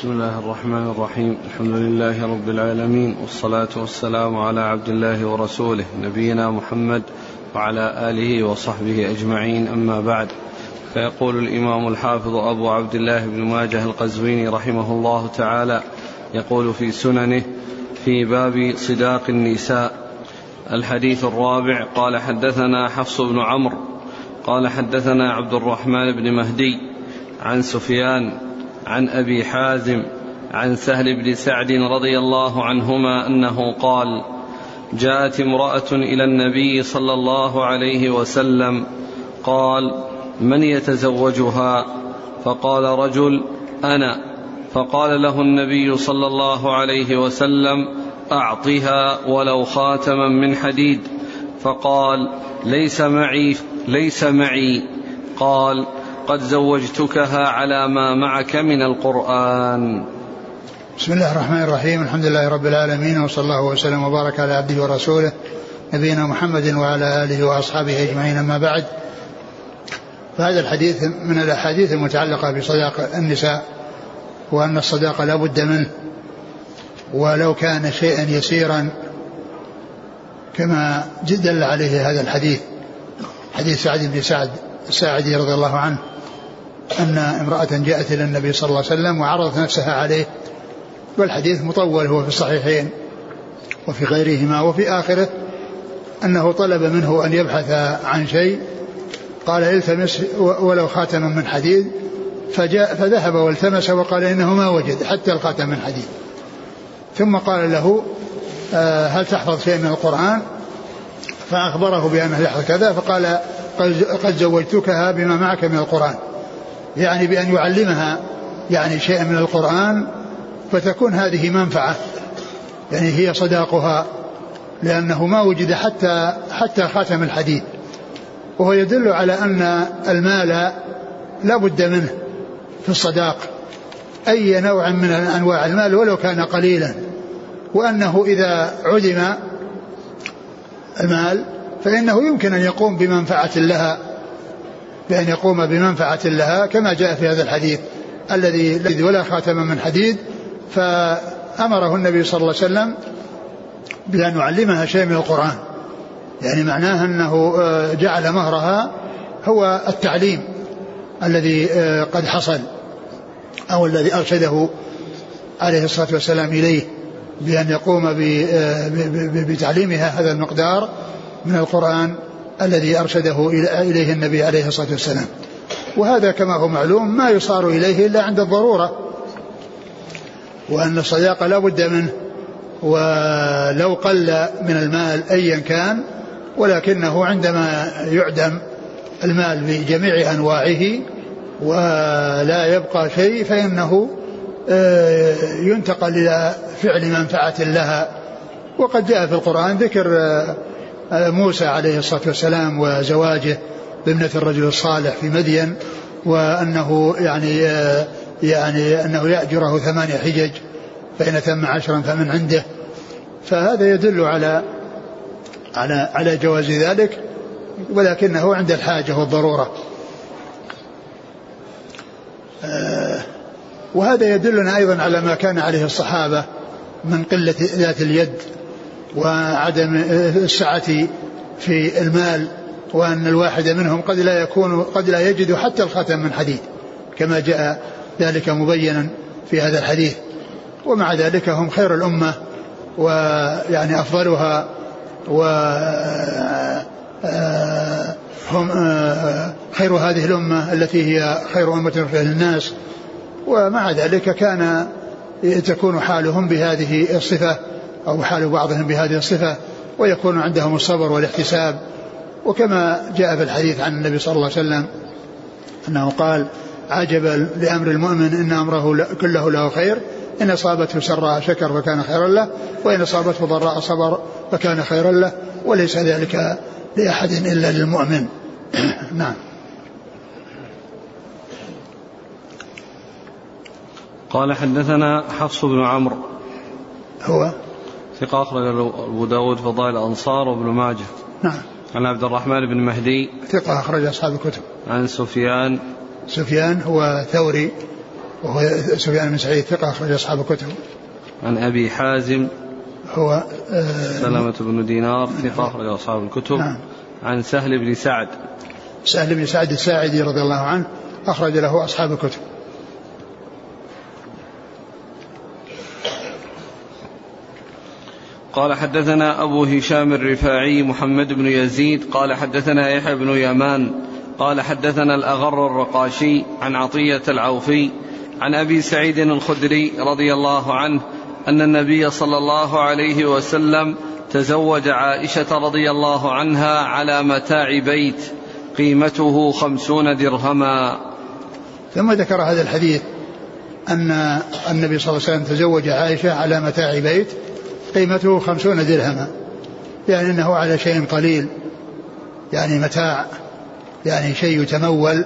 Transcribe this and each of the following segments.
بسم الله الرحمن الرحيم. الحمد لله رب العالمين والصلاة والسلام على عبد الله ورسوله نبينا محمد وعلى آله وصحبه أجمعين. أما بعد فيقول الإمام الحافظ أبو عبد الله بن ماجه القزويني رحمه الله تعالى يقول في سننه في باب صداق النساء. الحديث الرابع قال حدثنا حفص بن عمرو قال حدثنا عبد الرحمن بن مهدي عن سفيان عن أبي حازم عن سهل بن سعد رضي الله عنهما أنه قال جاءت امرأة إلى النبي صلى الله عليه وسلم قال من يتزوجها؟ فقال رجل أنا. فقال له النبي صلى الله عليه وسلم أعطها ولو خاتما من حديد. فقال ليس معي ليس معي. قال قد زوجتكها على ما معك من القرآن. بسم الله الرحمن الرحيم. الحمد لله رب العالمين وصلى الله وسلم وبارك على عبده ورسوله نبينا محمد وعلى آله وأصحابه أجمعين. أما بعد فهذا الحديث من الأحاديث المتعلقة بصداق النساء وأن الصداقة لا بد منه ولو كان شيئا يسيرا كما دل عليه هذا الحديث حديث سعد بن سعد الساعدي رضي الله عنه. أن امرأة جاءت إلى النبي صلى الله عليه وسلم وعرضت نفسها عليه والحديث مطول هو في الصحيحين وفي غيرهما وفي آخره أنه طلب منه أن يبحث عن شيء قال التمس ولو خاتما من حديد فجاء فذهب والتمس وقال إنه ما وجد حتى الخاتم من حديد. ثم قال له آه، هل تحفظ شيء من القرآن؟ فأخبره بأنه يحفظ كذا فقال قد زوجتكها بما معك من القرآن. يعني بأن يعلمها يعني شيئا من القرآن فتكون هذه منفعة. يعني هي صداقها لأنه ما وجد حتى حتى خاتم الحديد. وهو يدل على أن المال لا بد منه في الصداق. أي نوع من أنواع المال ولو كان قليلا. وأنه إذا عدم المال فإنه يمكن أن يقوم بمنفعة لها. بأن يقوم بمنفعة لها كما جاء في هذا الحديث الذي ولا خاتم من حديد فأمره النبي صلى الله عليه وسلم بأن يعلمها شيء من القرآن. يعني معناه أنه آه، جعل مهرها هو التعليم الذي آه، قد حصل أو الذي أرشده عليه الصلاة والسلام إليه بأن يقوم آه، بتعليمها هذا المقدار من القرآن. الذي أرشده إليه النبي عليه الصلاة والسلام. وهذا كما هو معلوم ما يصار إليه إلا عند الضرورة. وأن الصداقة لا بد منه. ولو قل من المال أيا كان ولكنه عندما يعدم المال بجميع أنواعه ولا يبقى شيء فإنه آه، ينتقل إلى فعل منفعة لها. وقد جاء في القرآن ذكر آه، موسى عليه الصلاة والسلام وزواجه بابنة الرجل الصالح في مدين وأنه يعني يعني أنه يأجره ثمانية حجج فإن تم عشرا فمن عنده. فهذا يدل على على على جواز ذلك ولكنه عند الحاجة والضرورة. آه، وهذا يدلنا أيضا على ما كان عليه الصحابة من قلة ذات اليد. وعدم السعة في المال وأن الواحد منهم قد لا يكون قد لا يجد حتى الخاتم من حديد كما جاء ذلك مبينا في هذا الحديث. ومع ذلك هم خير الأمة ويعني أفضلها و هم خير هذه الأمة التي هي خير أمة في الناس. ومع ذلك كان تكون حالهم بهذه الصفة. أو حال بعضهم بهذه الصفة ويكون عندهم الصبر والاحتساب. وكما جاء في الحديث عن النبي صلى الله عليه وسلم أنه قال عجبا لأمر المؤمن إن أمره كله له خير. إن أصابته سراء شكر فكان خيرا له وإن أصابته ضراء صبر فكان خيرا له وليس ذلك لأحد إلا للمؤمن. نعم. قال حدثنا حفص بن عمرو. هو؟ ثقة أخرج أبو داود فضائل الأنصار وابن ماجه. نعم. عن عبد الرحمن بن مهدي. ثقة أخرج أصحاب الكتب. عن سفيان. سفيان هو ثوري وهو سفيان بن سعيد ثقة أخرج أصحاب الكتب. عن أبي حازم. هو آه سلمة بن دينار ثقة أخرج أصحاب الكتب. نعم. عن سهل بن سعد. سهل بن سعد الساعدي رضي الله عنه أخرج له أصحاب الكتب. قال حدثنا أبو هشام الرفاعي محمد بن يزيد قال حدثنا يحيى بن يمان قال حدثنا الأغر الرقاشي عن عطية العوفي عن أبي سعيد الخدري رضي الله عنه أن النبي صلى الله عليه وسلم تزوج عائشة رضي الله عنها على متاع بيت قيمته خمسون درهما. ثم ذكر هذا الحديث أن النبي صلى الله عليه وسلم تزوج عائشة على متاع بيت قيمته خمسون درهما. يعني أنه على شيء قليل. يعني متاع. يعني شيء يتمول.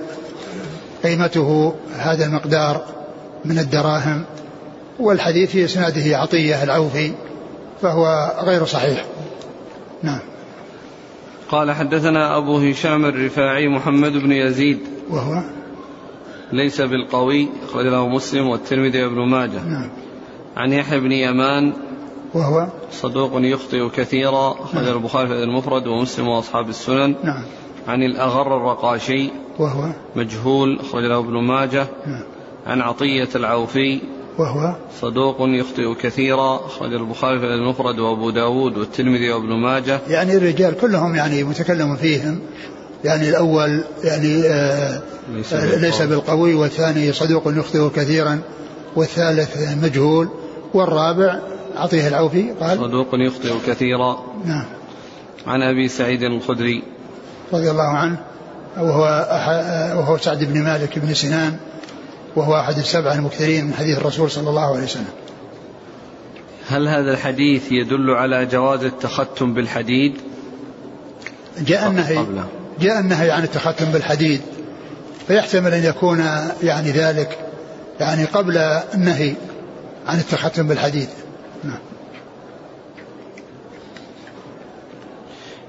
قيمته هذا المقدار من الدراهم. والحديث في إسناده عطية العوفي فهو غير صحيح. نعم. قال حدثنا أبو هشام الرفاعي محمد بن يزيد. وهو؟ ليس بالقوي اخرج له مسلم والترمذي وابن ماجه. نعم. عن يحيى بن يمان وهو صدوق يخطئ كثيرا أخرج نعم. البخاري في المفرد ومسلم وأصحاب السنن. نعم. عن الأغر الرقاشي وهو مجهول أخرج له ابن ماجه. نعم. عن عطية العوفي وهو صدوق يخطئ كثيرا أخرج البخاري في المفرد وأبو داود والترمذي وابن ماجه. يعني الرجال كلهم يعني متكلم فيهم. يعني الأول يعني آه ليس, ليس بالقوي والثاني صدوق يخطئ كثيرا والثالث مجهول والرابع عطية العوفي قال صدوق يخطئ كثيرا. نعم. عن أبي سعيد الخدري. رضي الله عنه وهو وهو سعد بن مالك بن سنان وهو أحد السبعة المكثرين من حديث الرسول صلى الله عليه وسلم. هل هذا الحديث يدل على جواز التختم بالحديد؟ جاء النهي جاء النهي عن التختم بالحديد فيحتمل أن يكون يعني ذلك يعني قبل النهي عن التختم بالحديد. نعم.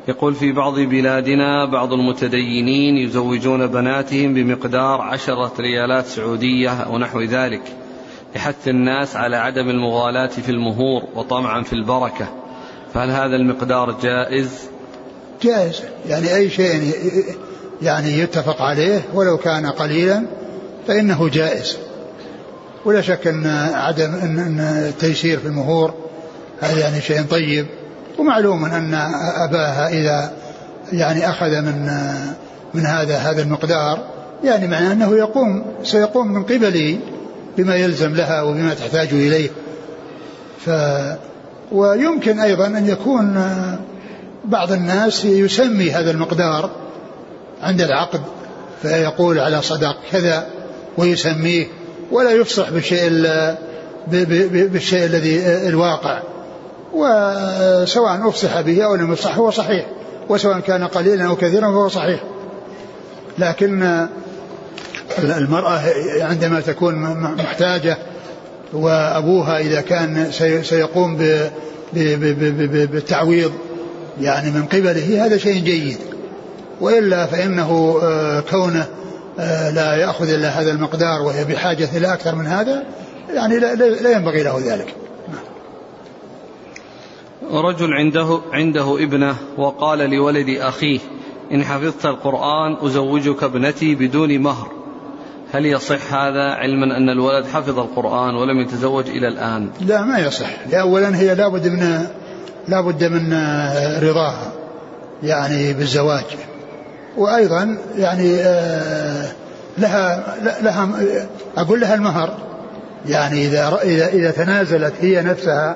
يقول في بعض بلادنا بعض المتدينين يزوجون بناتهم بمقدار عشرة ريالات سعودية أو نحو ذلك لحث الناس على عدم المغالاة في المهور وطمعا في البركة. فهل هذا المقدار جائز؟ جائز. يعني أي شيء يعني يتفق عليه ولو كان قليلا فإنه جائز. ولا شك أن عدم أن التيسير في المهور هذا يعني شيء طيب. ومعلوم أن أباها إذا يعني أخذ من من هذا هذا المقدار يعني معناه أنه يقوم سيقوم من قبله بما يلزم لها وبما تحتاج إليه. ف ويمكن أيضا أن يكون بعض الناس يسمي هذا المقدار عند العقد فيقول على صدق كذا ويسميه ولا يفصح بالشيء بالشيء الذي الواقع. وسواء أفصح به أو لم يفصح هو صحيح. وسواء كان قليلا أو كثيرا فهو صحيح. لكن المرأة عندما تكون محتاجة وأبوها إذا كان سيقوم بالتعويض يعني من قبله هذا شيء جيد. وإلا فإنه آه، كونه لا يأخذ إلا هذا المقدار وهي بحاجة إلى أكثر من هذا يعني لا ينبغي له ذلك. رجل عنده عنده ابنة وقال لولد أخيه إن حفظت القرآن أزوجك ابنتي بدون مهر. هل يصح هذا علما أن الولد حفظ القرآن ولم يتزوج إلى الآن؟ لا ما يصح، اولا هي لابد من لابد من رضاها يعني بالزواج. وأيضا يعني آه، لها لها أقول لها المهر. يعني إذا إذا إذا تنازلت هي نفسها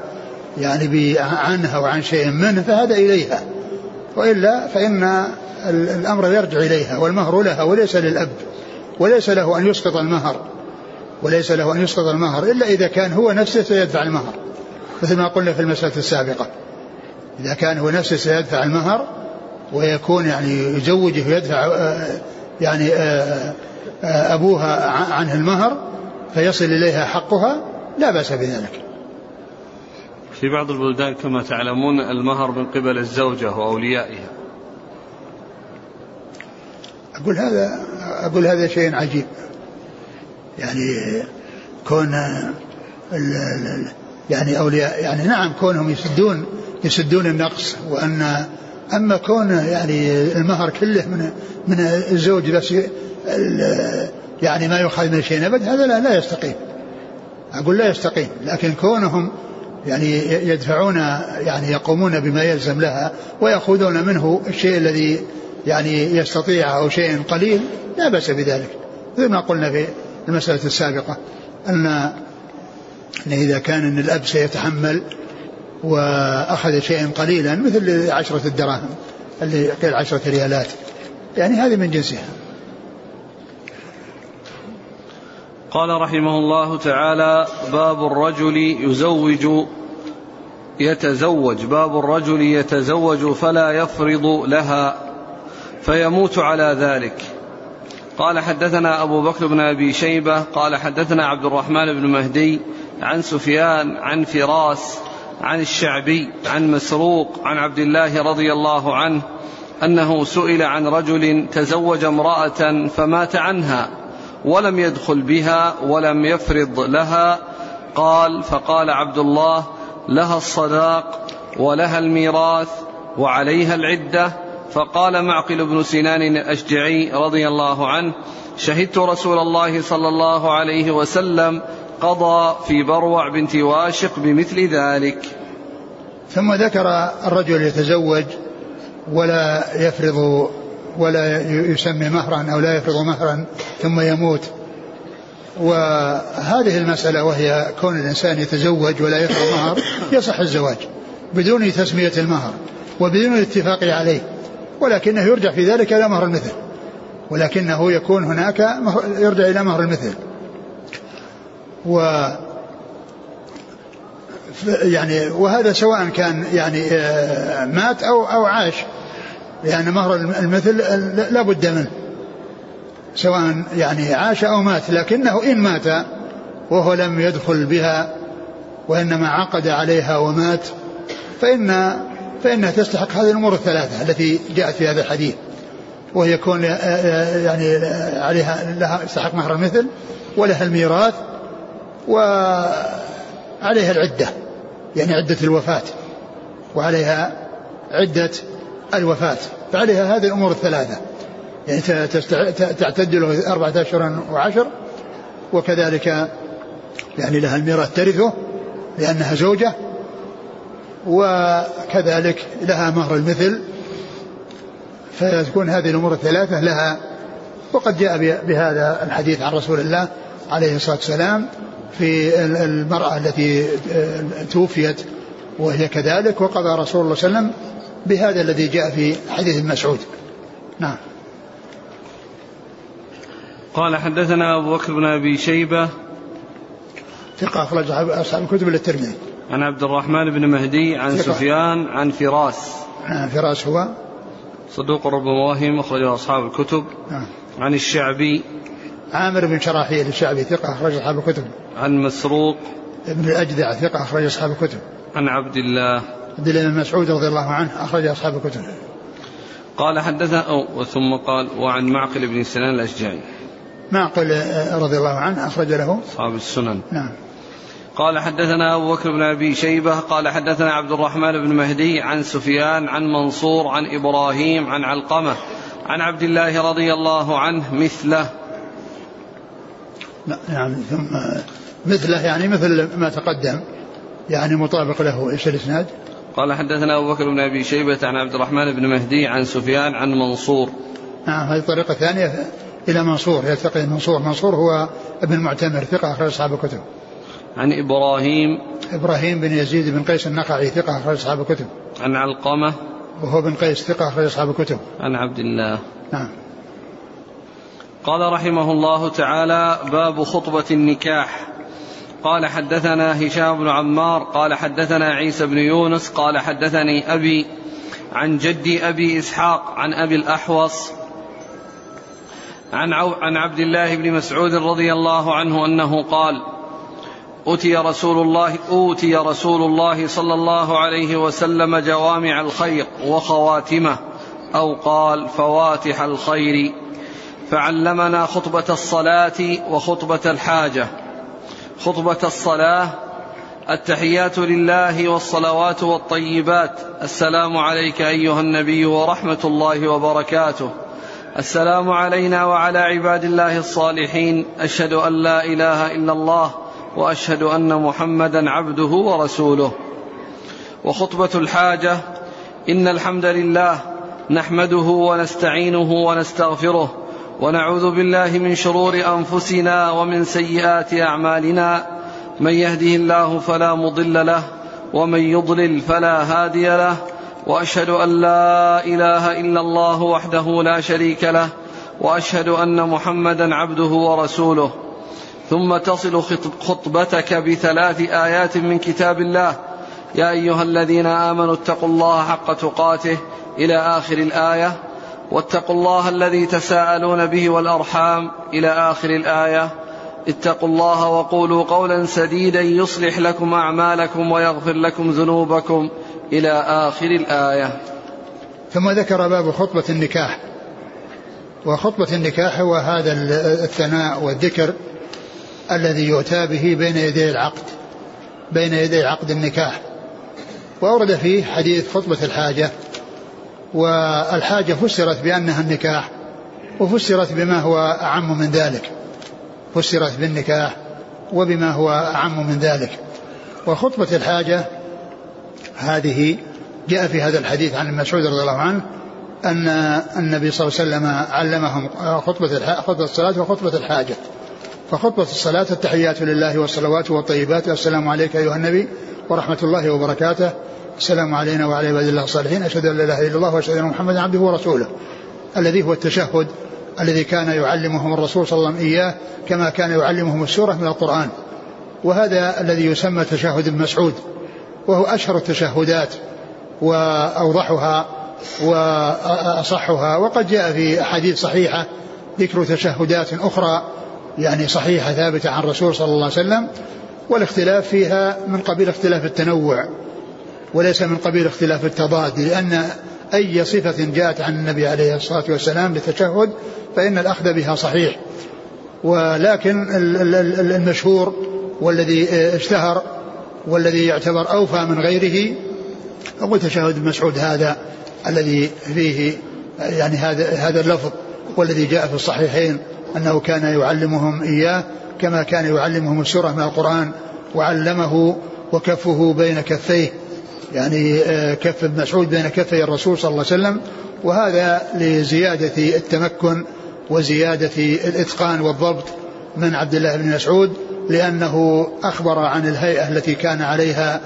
يعني عنها وعن شيء منه فهذا إليها. وإلا فإن الأمر يرجع إليها والمهر لها وليس للأب وليس له أن يسقط المهر وليس له أن يسقط المهر إلا إذا كان هو نفسه سيدفع المهر مثل ما قلنا في المسألة السابقة. إذا كان هو نفسه سيدفع المهر ويكون يعني يزوجه ويدفع آه، يعني آه، آه، أبوها عنه المهر فيصل إليها حقها لا بأس بذلك. في بعض البلدان كما تعلمون المهر من قبل الزوجة وأوليائها. أقول هذا أقول هذا شيء عجيب. يعني كون يعني أولياء يعني نعم كونهم يسدون يسدون النقص وأن أما كون يعني المهر كله من من الزوج بس يعني ما يؤخذ من شيء أبد هذا لا, لا يستقيم. أقول لا يستقيم لكن كونهم يعني يدفعون يعني يقومون بما يلزم لها ويأخذون منه الشيء الذي يعني يستطيع أو شيء قليل لا بأس بذلك. مثل ما قلنا في المسألة السابقة أن أن إذا كان أن الأب سيتحمل وأخذ شيئا قليلا مثل عشرة الدراهم اللي قيل عشرة ريالات. يعني هذه من جنسها. قال رحمه الله تعالى باب الرجل يزوج يتزوج. باب الرجل يتزوج فلا يفرض لها فيموت على ذلك. قال حدثنا أبو بكر بن أبي شيبة قال حدثنا عبد الرحمن بن مهدي عن سفيان عن فراس عن الشعبي عن مسروق عن عبد الله رضي الله عنه أنه سئل عن رجل تزوج امرأة فمات عنها ولم يدخل بها ولم يفرض لها قال فقال عبد الله لها الصداق ولها الميراث وعليها العدة فقال معقل بن سنان الأشجعي رضي الله عنه شهدت رسول الله صلى الله عليه وسلم قضى في بروع بنت واشق بمثل ذلك. ثم ذكر الرجل يتزوج ولا يفرض ولا يسمي مهرا أو لا يفرض مهرا ثم يموت. وهذه المسألة وهي كون الإنسان يتزوج ولا يفرض مهر يصح الزواج بدون تسمية المهر وبدون الاتفاق عليه ولكنه يرجع في ذلك إلى مهر المثل ولكنه يكون هناك يرجع إلى مهر المثل. و يعني وهذا سواء كان يعني آه، مات أو أو عاش. لأن مهر المثل لا بد منه. سواء يعني عاش أو مات. لكنه إن مات وهو لم يدخل بها وإنما عقد عليها ومات فإن فإنها تستحق هذه الأمور الثلاثة التي جاءت في هذا الحديث. وهي يكون آه، آه، يعني عليها لها تستحق مهر المثل ولها الميراث وعليها العدة يعني عدة الوفاة وعليها عدة الوفاة فعليها هذه الأمور الثلاثة. يعني تعتد له أربعة أشهر وعشر وكذلك يعني لها الميراث ترثه لأنها زوجة وكذلك لها مهر المثل. فتكون هذه الأمور الثلاثة لها وقد جاء بهذا الحديث عن رسول الله عليه الصلاة والسلام. في المرأة التي توفيت وهي كذلك وقضى رسول الله صلى الله عليه وسلم بهذا الذي جاء في حديث مسعود. نعم. قال حدثنا أبو بكر بن أبي شيبة. ثقة أخرج أصحاب الكتب للترمذي عن عبد الرحمن بن مهدي عن ثقة. سفيان عن فراس. نعم فراس هو. صدوق ربما وهم أخرجه أصحاب الكتب. نعم. عن الشعبي. عامر بن شراحيل الشعبي ثقة أخرج أصحاب الكتب. عن مسروق. ابن الأجدع ثقة أخرج أصحاب الكتب. عن عبد الله. عبد الله بن مسعود رضي الله عنه أخرج أصحاب الكتب. قال حدثنا أو ثم قال وعن معقل بن سنان الأشجعي. معقل رضي الله عنه أخرج له. أصحاب السنن. نعم. قال حدثنا أبو بكر بن أبي شيبة قال حدثنا عبد الرحمن بن مهدي عن سفيان عن منصور عن إبراهيم عن علقمة عن عبد الله رضي الله عنه مثله. نعم ثم مثله يعني مثل ما تقدم يعني مطابق له إيش الإسناد؟ قال حدثنا أبو بكر بن أبي شيبة عن عبد الرحمن بن مهدي عن سفيان عن منصور. نعم هذه الطريقة الثانية إلى منصور يلتقي منصور، منصور هو ابن معتمر ثقة أخرج أصحاب الكتب. عن إبراهيم إبراهيم بن يزيد بن قيس النقعي ثقة أخرج أصحاب الكتب. عن علقمة وهو بن قيس ثقة أخرج أصحاب الكتب. عن عبد الله. نعم. قال رحمه الله تعالى باب خطبة النكاح. قال حدثنا هشام بن عمار قال حدثنا عيسى بن يونس قال حدثني أبي عن جدي أبي إسحاق عن أبي الأحوص عن, عن عبد الله بن مسعود رضي الله عنه أنه قال أتي رسول الله أوتي رسول الله صلى الله عليه وسلم جوامع الخير وخواتمه أو قال فواتح الخير. فعلمنا خطبة الصلاة وخطبة الحاجة. خطبة الصلاة التحيات لله والصلوات والطيبات. السلام عليك أيها النبي ورحمة الله وبركاته. السلام علينا وعلى عباد الله الصالحين. أشهد أن لا إله إلا الله وأشهد أن محمدا عبده ورسوله. وخطبة الحاجة إن الحمد لله نحمده ونستعينه ونستغفره ونعوذ بالله من شرور أنفسنا ومن سيئات أعمالنا. من يهده الله فلا مضل له ومن يضلل فلا هادي له. وأشهد أن لا إله إلا الله وحده لا شريك له وأشهد أن محمدا عبده ورسوله. ثم تصل خطبتك بثلاث آيات من كتاب الله. يا أيها الذين آمنوا اتقوا الله حق تقاته إلى آخر الآية. واتقوا الله الذي تساءلون به والأرحام إلى آخر الآية. اتقوا الله وقولوا قولا سديدا يصلح لكم أعمالكم ويغفر لكم ذنوبكم إلى آخر الآية. ثم ذكر باب خطبة النكاح. وخطبة النكاح هو هذا الثناء والذكر الذي يؤتى به بين يدي العقد بين يدي عقد النكاح. وأورد فيه حديث خطبة الحاجة. والحاجة فسرت بأنها النكاح وفسرت بما هو أعم من ذلك. فسرت بالنكاح وبما هو أعم من ذلك. وخطبة الحاجة هذه جاء في هذا الحديث عن مسعود رضي الله عنه أن النبي صلى الله عليه وسلم علمهم خطبة خطبة الصلاة وخطبة الحاجة. فخطبة الصلاة التحيات لله والصلوات والطيبات السلام عليك أيها النبي ورحمة الله وبركاته. السلام علينا وعلى عباد الله الصالحين أشهد أن لا إله إلا الله وأشهد أن محمدا عبده ورسوله الذي هو التشهد الذي كان يعلمهم الرسول صلى الله عليه وسلم إياه كما كان يعلمهم السورة من القرآن. وهذا الذي يسمى تشهد ابن مسعود وهو أشهر التشهدات وأوضحها وأصحها وقد جاء في أحاديث صحيحة ذكر تشهدات أخرى يعني صحيحة ثابتة عن الرسول صلى الله عليه وسلم والاختلاف فيها من قبيل اختلاف التنوع. وليس من قبيل اختلاف التضاد لأن أي صفة جاءت عن النبي عليه الصلاة والسلام للتشهد فإن الأخذ بها صحيح. ولكن المشهور والذي اشتهر والذي يعتبر أوفى من غيره هو تشهد مسعود هذا الذي فيه يعني هذا هذا اللفظ والذي جاء في الصحيحين أنه كان يعلمهم إياه كما كان يعلمهم السورة من القرآن وعلمه وكفه بين كفيه. يعني آه، كف ابن مسعود بين كفي الرسول صلى الله عليه وسلم. وهذا لزيادة التمكن وزيادة الإتقان والضبط من عبد الله بن مسعود لأنه أخبر عن الهيئة التي كان عليها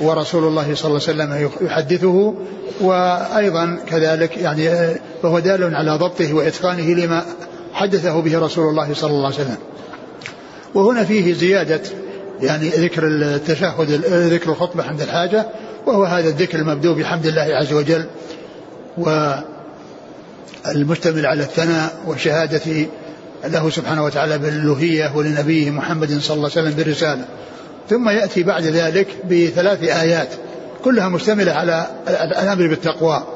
ورسول الله صلى الله عليه وسلم يحدثه. وأيضا كذلك يعني آه، فهو دال على ضبطه وإتقانه لما حدثه به رسول الله صلى الله عليه وسلم. وهنا فيه زيادة يعني ذكر التشهد ذكر الخطبة عند الحاجة. وهو هذا الذكر المبدوء بحمد الله عز وجل والمشتمل على الثناء والشهادة له سبحانه وتعالى بالألوهية ولنبيه محمد صلى الله عليه وسلم بالرسالة. ثم يأتي بعد ذلك بثلاث آيات كلها مشتملة على الأمر بالتقوى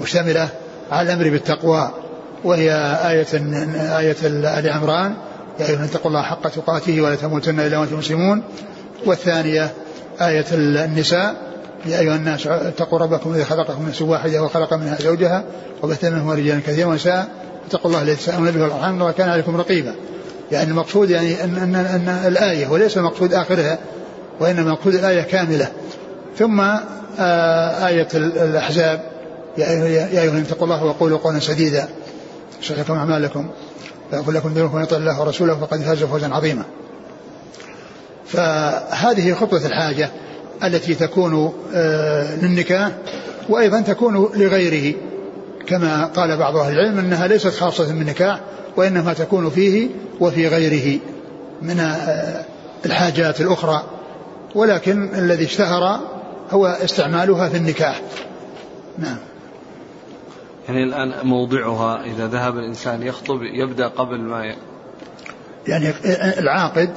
مشتملة على الأمر بالتقوى وهي آية آية آل عمران يا أيها اتقوا الله حق تقاته ولا تموتن إلا وأنتم مسلمون والثانية آية النساء يا أيها الناس اتقوا ربكم الذي خلقكم من نفس واحدة وخلق منها زوجها وبث منهما رجالا كثيرا ونساء. اتقوا الله الذي تساءلون به والأرحام الله كان عليكم رقيبا. يعني المقصود يعني أن, أن, أن الآية وليس المقصود آخرها وإنما مقصود الآية كاملة. ثم آه آية الأحزاب. يا أيها اتقوا الله وقولوا قولا سديدا. يصلح لكم أعمالكم. ويغفر لكم ذنوبكم ويطع الله ورسوله. فقد فاز فوزا عظيما. فهذه خطوة الحاجة. التي تكون آه، للنكاح وأيضا تكون لغيره كما قال بعض أهل العلم أنها ليست خاصة بالنكاح وإنما تكون فيه وفي غيره من آه، الحاجات الأخرى. ولكن الذي اشتهر هو استعمالها في النكاح. نعم. يعني الآن موضعها إذا ذهب الإنسان يخطب يبدأ قبل ما ي... يعني العاقد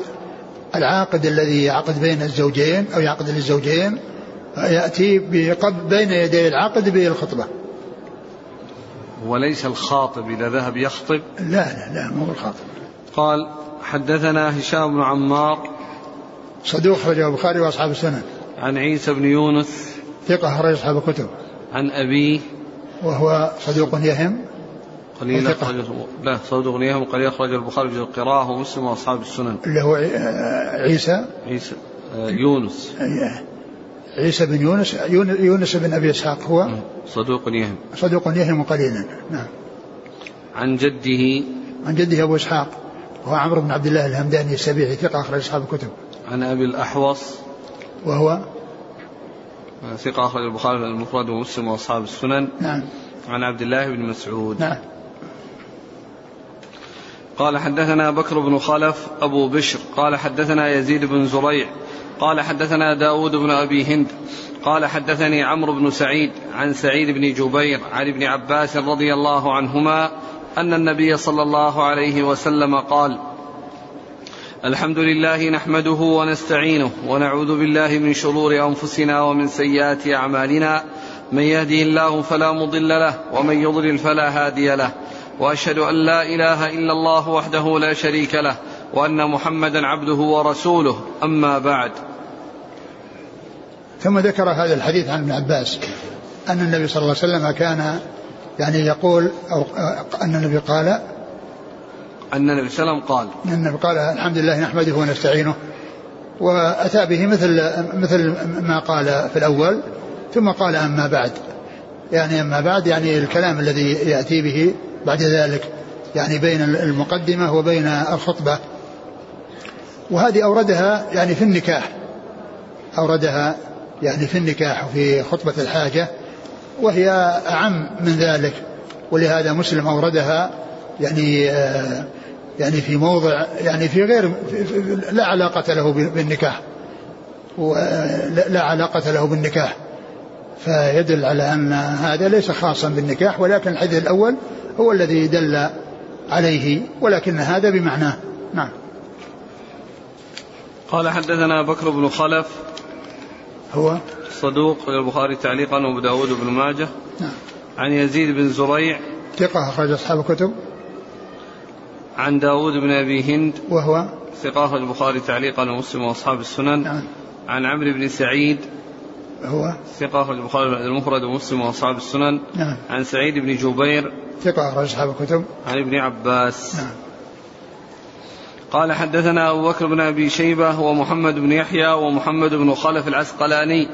العاقد الذي يعقد بين الزوجين أو يعقد للزوجين يأتي بين يدي العقد بالخطبة. وليس الخاطب إذا ذهب يخطب؟ لا لا لا مو الخاطب قال حدثنا هشام بن عمار صدوق أخرجه البخاري وأصحاب السنن. عن عيسى بن يونس ثقة أخرج أصحاب الكتب. عن أبيه وهو صدوق يهم. قليل وثقة. أخرج لا صدوق يهم قليل أخرج البخاري في القراءة ومسلم وأصحاب السنن. اللي هو آه، عيسى؟ عيسى آه، يونس. عيسى بن يونس يون- يونس بن أبي إسحاق هو؟ صدوق يهم. صدوق يهم قليلا. نعم. عن جده. عن جده أبو إسحاق. وهو عمرو بن عبد الله الهمداني السبيعي ثقة أخرج أصحاب الكتب. عن أبي الأحوص. وهو؟ آه، ثقة أخرج البخاري المفرد ومسلم وأصحاب السنن. نعم. عن عبد الله بن مسعود. نعم. قال حدثنا بكر بن خلف أبو بشر. قال حدثنا يزيد بن زريع. قال حدثنا داود بن أبي هند. قال حدثني عمرو بن سعيد عن سعيد بن جبير عن ابن عباس رضي الله عنهما أن النبي صلى الله عليه وسلم قال الحمد لله نحمده ونستعينه ونعوذ بالله من شرور أنفسنا ومن سيئات أعمالنا. من يهده الله فلا مضل له ومن يضلل فلا هادي له. وأشهد أن لا إله إلا الله وحده لا شريك له وأن محمدا عبده ورسوله. أما بعد. ثم ذكر هذا الحديث عن ابن عباس أن النبي صلى الله عليه وسلم كان يعني يقول أو أن النبي قال أن النبي صلى الله عليه وسلم قال أن النبي قال الحمد لله نحمده ونستعينه وأتى به مثل مثل ما قال في الأول ثم قال أما بعد. يعني أما بعد يعني الكلام الذي يأتي به بعد ذلك يعني بين المقدمة وبين الخطبة. وهذه أوردها يعني في النكاح. أوردها يعني في النكاح وفي خطبة الحاجة وهي أعم من ذلك. ولهذا مسلم أوردها يعني آه يعني في موضع يعني في غير لا علاقة له بالنكاح. ولا لا علاقة له بالنكاح. فيدل على أن هذا ليس خاصا بالنكاح ولكن الحديث الأول هو الذي دل عليه ولكن هذا بمعناه. نعم. قال حدثنا بكر بن خلف. هو؟ صدوق البخاري تعليقا وأبو داود بن ماجه. نعم. عن يزيد بن زريع. ثقة أخرج أصحاب الكتب. عن داود بن أبي هند. وهو؟ ثقة البخاري تعليقا ومسلم وأصحاب السنن. نعم. عن عمرو بن سعيد. هو ثقة البخاري المفرد ومسلم وأصحاب السنن. نعم. عن سعيد بن جبير. ثقة أخرج أصحاب الكتب. عن ابن عباس. نعم. قال حدثنا أبو بكر بن أبي شيبة ومحمد بن يحيى ومحمد بن خلف العسقلاني.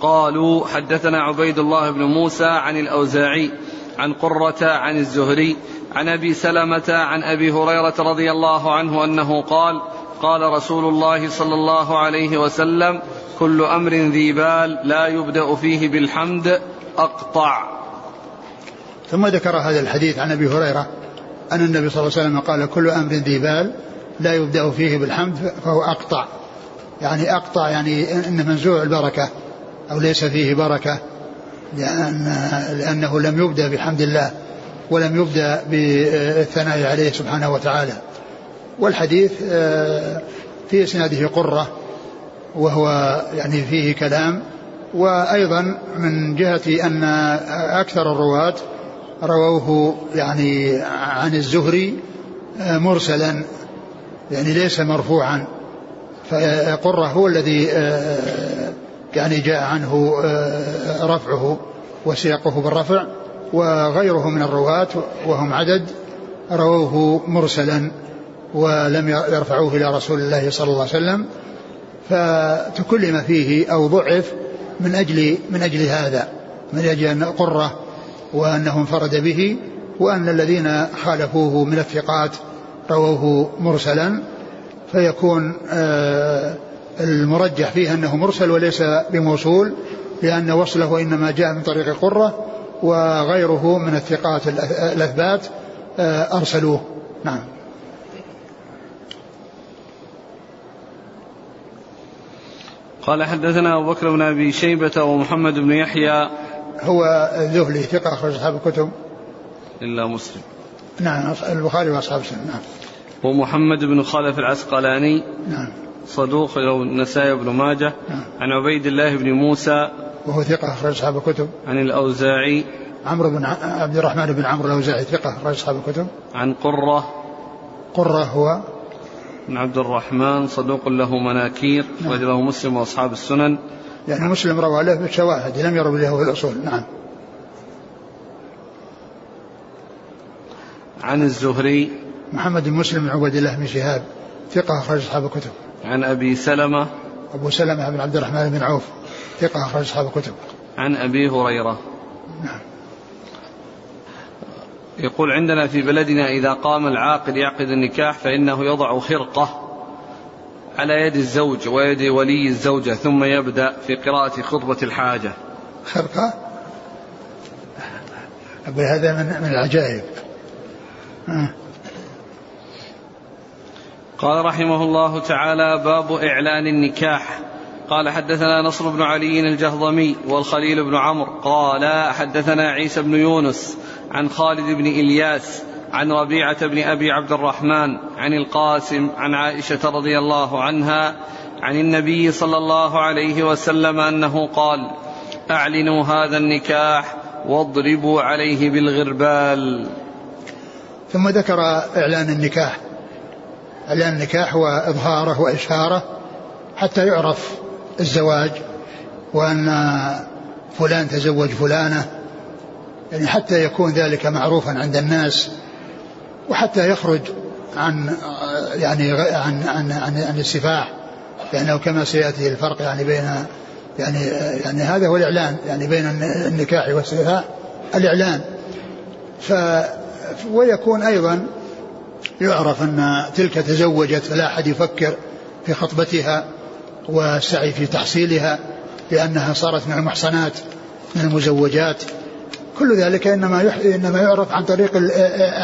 قالوا حدثنا عبيد الله بن موسى عن الأوزاعي عن قرة عن الزهري عن أبي سلمة عن أبي هريرة رضي الله عنه أنه قال قال رسول الله صلى الله عليه وسلم كل أمر ذي بال لا يبدأ فيه بالحمد أقطع. ثم ذكر هذا الحديث عن أبي هريرة أن النبي صلى الله عليه وسلم قال كل أمر ذي بال لا يبدأ فيه بالحمد فهو أقطع. يعني أقطع يعني إن منزوع البركة أو ليس فيه بركة لأن لأنه لم يبدأ بحمد الله ولم يبدأ بالثناء عليه سبحانه وتعالى. والحديث آه، في إسناده قرة وهو يعني فيه كلام. وأيضا من جهة أن أكثر الرواة رووه يعني عن الزهري آه، مرسلا يعني ليس مرفوعا. فقرة هو الذي آه، يعني جاء عنه رفعه وسياقه بالرفع. وغيره من الرواة وهم عدد رووه مرسلا. ولم يرفعوه إلى رسول الله صلى الله عليه وسلم فتكلم فيه أو ضعف من أجل من أجل هذا من أجل أن قرة وأنه انفرد به وأن الذين خالفوه من الثقات رووه مرسلا فيكون آه، المرجح فيه أنه مرسل وليس بموصول لأن وصله إنما جاء من طريق قرة وغيره من الثقات الأثبات آه، أرسلوه. نعم. قال حدثنا أبو بكر بن أبي شيبة ومحمد بن يحيى. هو ذهلي ثقة أخرج أصحاب الكتب. إلا مسلم. نعم البخاري وأصحاب السنة نعم. ومحمد بن خلف العسقلاني. نعم. صدوق له النسائي بن ماجه. نعم. عن عبيد الله بن موسى. وهو ثقة أخرج أصحاب الكتب. عن الأوزاعي. عمرو بن عبد الرحمن بن عمرو الأوزاعي ثقة أخرج أصحاب الكتب. عن قرة. قرة هو بن عبد الرحمن صدوق له مناكير نعم. له مسلم وأصحاب السنن. يعني مسلم روى له بالشواهد لم يروي له في الأصول نعم. عن الزهري. محمد بن مسلم بن عبد الله بن شهاب ثقة أخرج أصحاب الكتب. عن أبي سلمة. أبو سلمة بن عبد الرحمن بن عوف ثقة أخرج أصحاب الكتب. عن أبي هريرة. نعم. يقول عندنا في بلدنا إذا قام العاقد يعقد النكاح فإنه يضع خرقة على يد الزوج ويد ولي الزوجة ثم يبدأ في قراءة خطبة الحاجة. خرقة؟ هذا من من العجائب. آه. قال رحمه الله تعالى باب إعلان النكاح. قال حدثنا نصر بن علي الجهضمي والخليل بن عمرو قال حدثنا عيسى بن يونس عن خالد بن إلياس عن ربيعة بن أبي عبد الرحمن عن القاسم عن عائشة رضي الله عنها عن النبي صلى الله عليه وسلم أنه قال أعلنوا هذا النكاح واضربوا عليه بالغربال. ثم ذكر إعلان النكاح. إعلان النكاح وإظهاره وإشهاره حتى يعرف الزواج وأن فلان تزوج فلانة يعني حتى يكون ذلك معروفا عند الناس وحتى يخرج عن يعني عن عن عن, عن السفاح لأنه كما سيأتي الفرق يعني بين يعني يعني هذا هو الإعلان يعني بين النكاح والسفاح الإعلان. ف ويكون أيضا يعرف أن تلك تزوجت فلا أحد يفكر في خطبتها. والسعي في تحصيلها لأنها صارت من المحصنات من المزوجات. كل ذلك إنما إنما يعرف عن طريق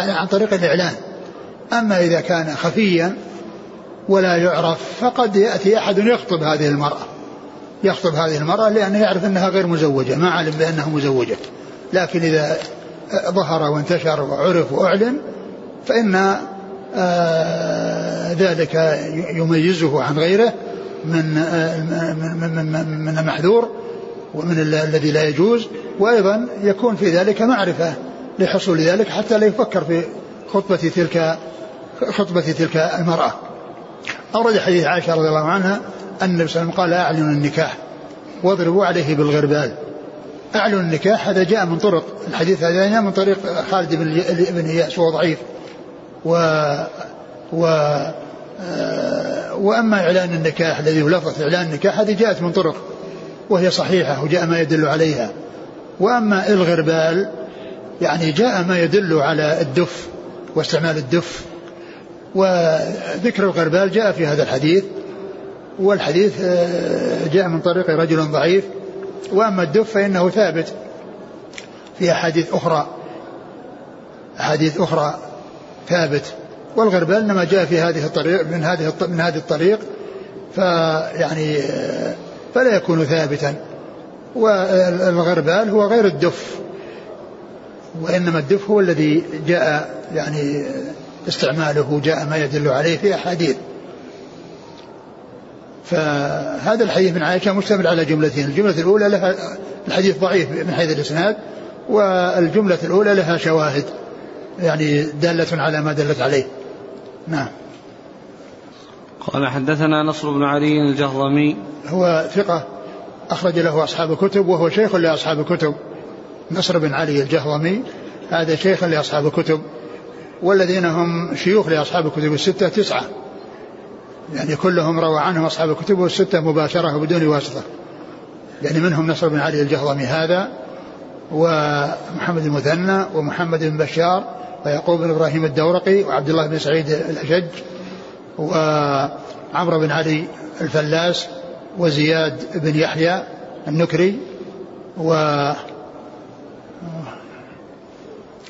عن طريق الإعلان. أما إذا كان خفيا ولا يعرف فقد يأتي أحد يخطب هذه المرأة. يخطب هذه المرأة لأنه يعرف أنها غير مزوجة ما علم بأنها مزوجة. لكن إذا ظهر وانتشر وعرف وأعلن فإن آه، ذلك يميزه عن غيره. من آه، من من من المحذور ومن الذي لا يجوز وأيضا يكون في ذلك معرفة لحصول ذلك حتى لا يفكر في خطبة تلك خطبة تلك المرأة. أورد حديث عائشة رضي الله عنها أن النبي صلى الله عليه وسلم قال اعلنوا النكاح واضربوا عليه بالغربال. اعلنوا النكاح هذا جاء من طرق الحديث هذا جاء من طريق خالد بن اياس وهو ضعيف و و آه، وأما إعلان النكاح الذي هو لفظ إعلان النكاح هذه جاءت من طرق وهي صحيحة وجاء ما يدل عليها. وأما الغربال يعني جاء ما يدل على الدف واستعمال الدف وذكر الغربال جاء في هذا الحديث والحديث آه، جاء من طريق رجل ضعيف. وأما الدف فإنه ثابت في أحاديث أخرى أحاديث أخرى ثابت. والغربال إنما جاء في هذه الطريق من هذه من هذه الطريق فيعني فلا يكون ثابتا. والغربال هو غير الدف وإنما الدف هو الذي جاء يعني استعماله جاء ما يدل عليه في أحاديث. فهذا الحديث من عائشة مشتمل على جملتين الجملة الأولى لها الحديث ضعيف من حيث الإسناد والجملة الأولى لها شواهد يعني دالة على ما دلت عليه. نعم. قال حدثنا نصر بن علي الجهضمي. هو ثقة أخرج له أصحاب الكتب وهو شيخ لأصحاب الكتب. نصر بن علي الجهضمي هذا شيخ لأصحاب الكتب. والذين هم شيوخ لأصحاب الكتب الستة تسعة. يعني كلهم روى عنهم أصحاب الكتب الستة مباشرة وبدون واسطة. يعني منهم نصر بن علي الجهضمي هذا ومحمد المثنى ومحمد بن بشار ويعقوب بن إبراهيم الدورقي وعبد الله بن سعيد الأشج وعمرو بن علي الفلاس وزياد بن يحيى النكري و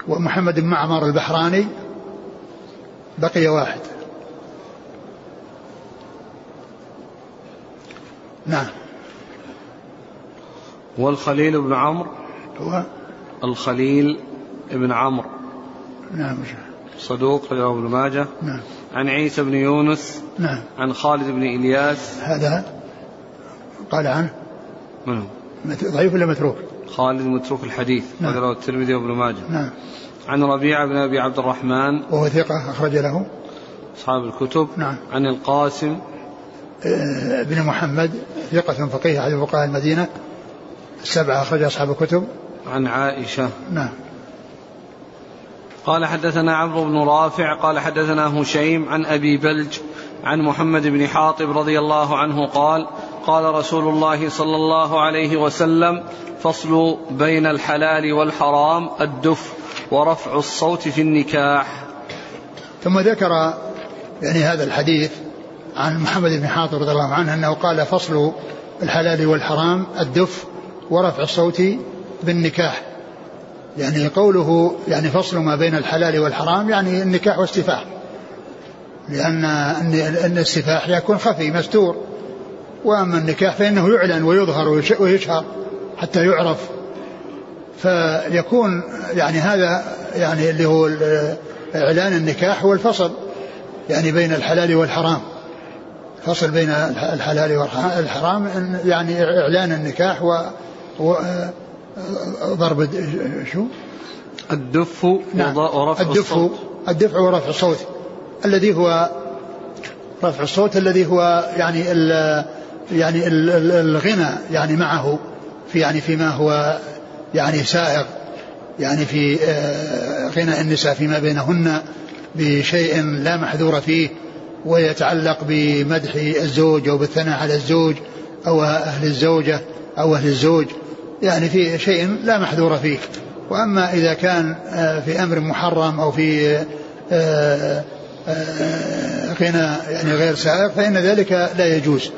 ومحمد بن معمر البحراني. بقي واحد. نعم. والخليل بن عمرو؟ هو الخليل بن عمرو. نعم صدوق رواه ابن ماجه. نعم. عن عيسى بن يونس. نعم. عن خالد بن إلياس. هذا قال عنه؟ من؟ ضعيف ولا متروك؟ خالد متروك الحديث. نعم. رواه الترمذي وابن ماجه. نعم. عن ربيعة بن أبي عبد الرحمن. وهو ثقة أخرج له. أصحاب الكتب. نعم. عن القاسم. آه، بن محمد ثقة فقيه أحد فقهاء المدينة. السبعة أخرج أصحاب الكتب. عن عائشة. نعم. قال حدثنا عمرو بن رافع قال حدثنا هشيم عن أبي بلج عن محمد بن حاطب رضي الله عنه قال قال رسول الله صلى الله عليه وسلم فصل بين الحلال والحرام الدف ورفع الصوت في النكاح. ثم ذكر يعني هذا الحديث عن محمد بن حاطب رضي الله عنه أنه قال فصل الحلال والحرام الدف ورفع الصوت بالنكاح. يعني قوله يعني فصل ما بين الحلال والحرام يعني النكاح والسفاح. لأن أن السفاح يكون خفي مستور. وأما النكاح فإنه يعلن ويظهر ويشهر حتى يعرف. فيكون يعني هذا يعني اللي هو إعلان النكاح هو الفصل يعني بين الحلال والحرام. فصل بين الحلال والحرام يعني إعلان النكاح و ضرب شو؟ الدف نعم. ورفع الدف الصوت. الدفع ورفع الصوت. الذي هو رفع الصوت الذي هو يعني ال يعني ال الغنى يعني معه في يعني فيما هو يعني سائغ يعني في آه، غنى النساء فيما بينهن بشيء لا محذور فيه ويتعلق بمدح الزوج أو بالثناء على الزوج أو أهل الزوجة أو أهل الزوج. يعني في شيء لا محذور فيه. وأما إذا كان آه، في أمر محرم أو في آه، غنى يعني غير سائغ فإن ذلك لا يجوز.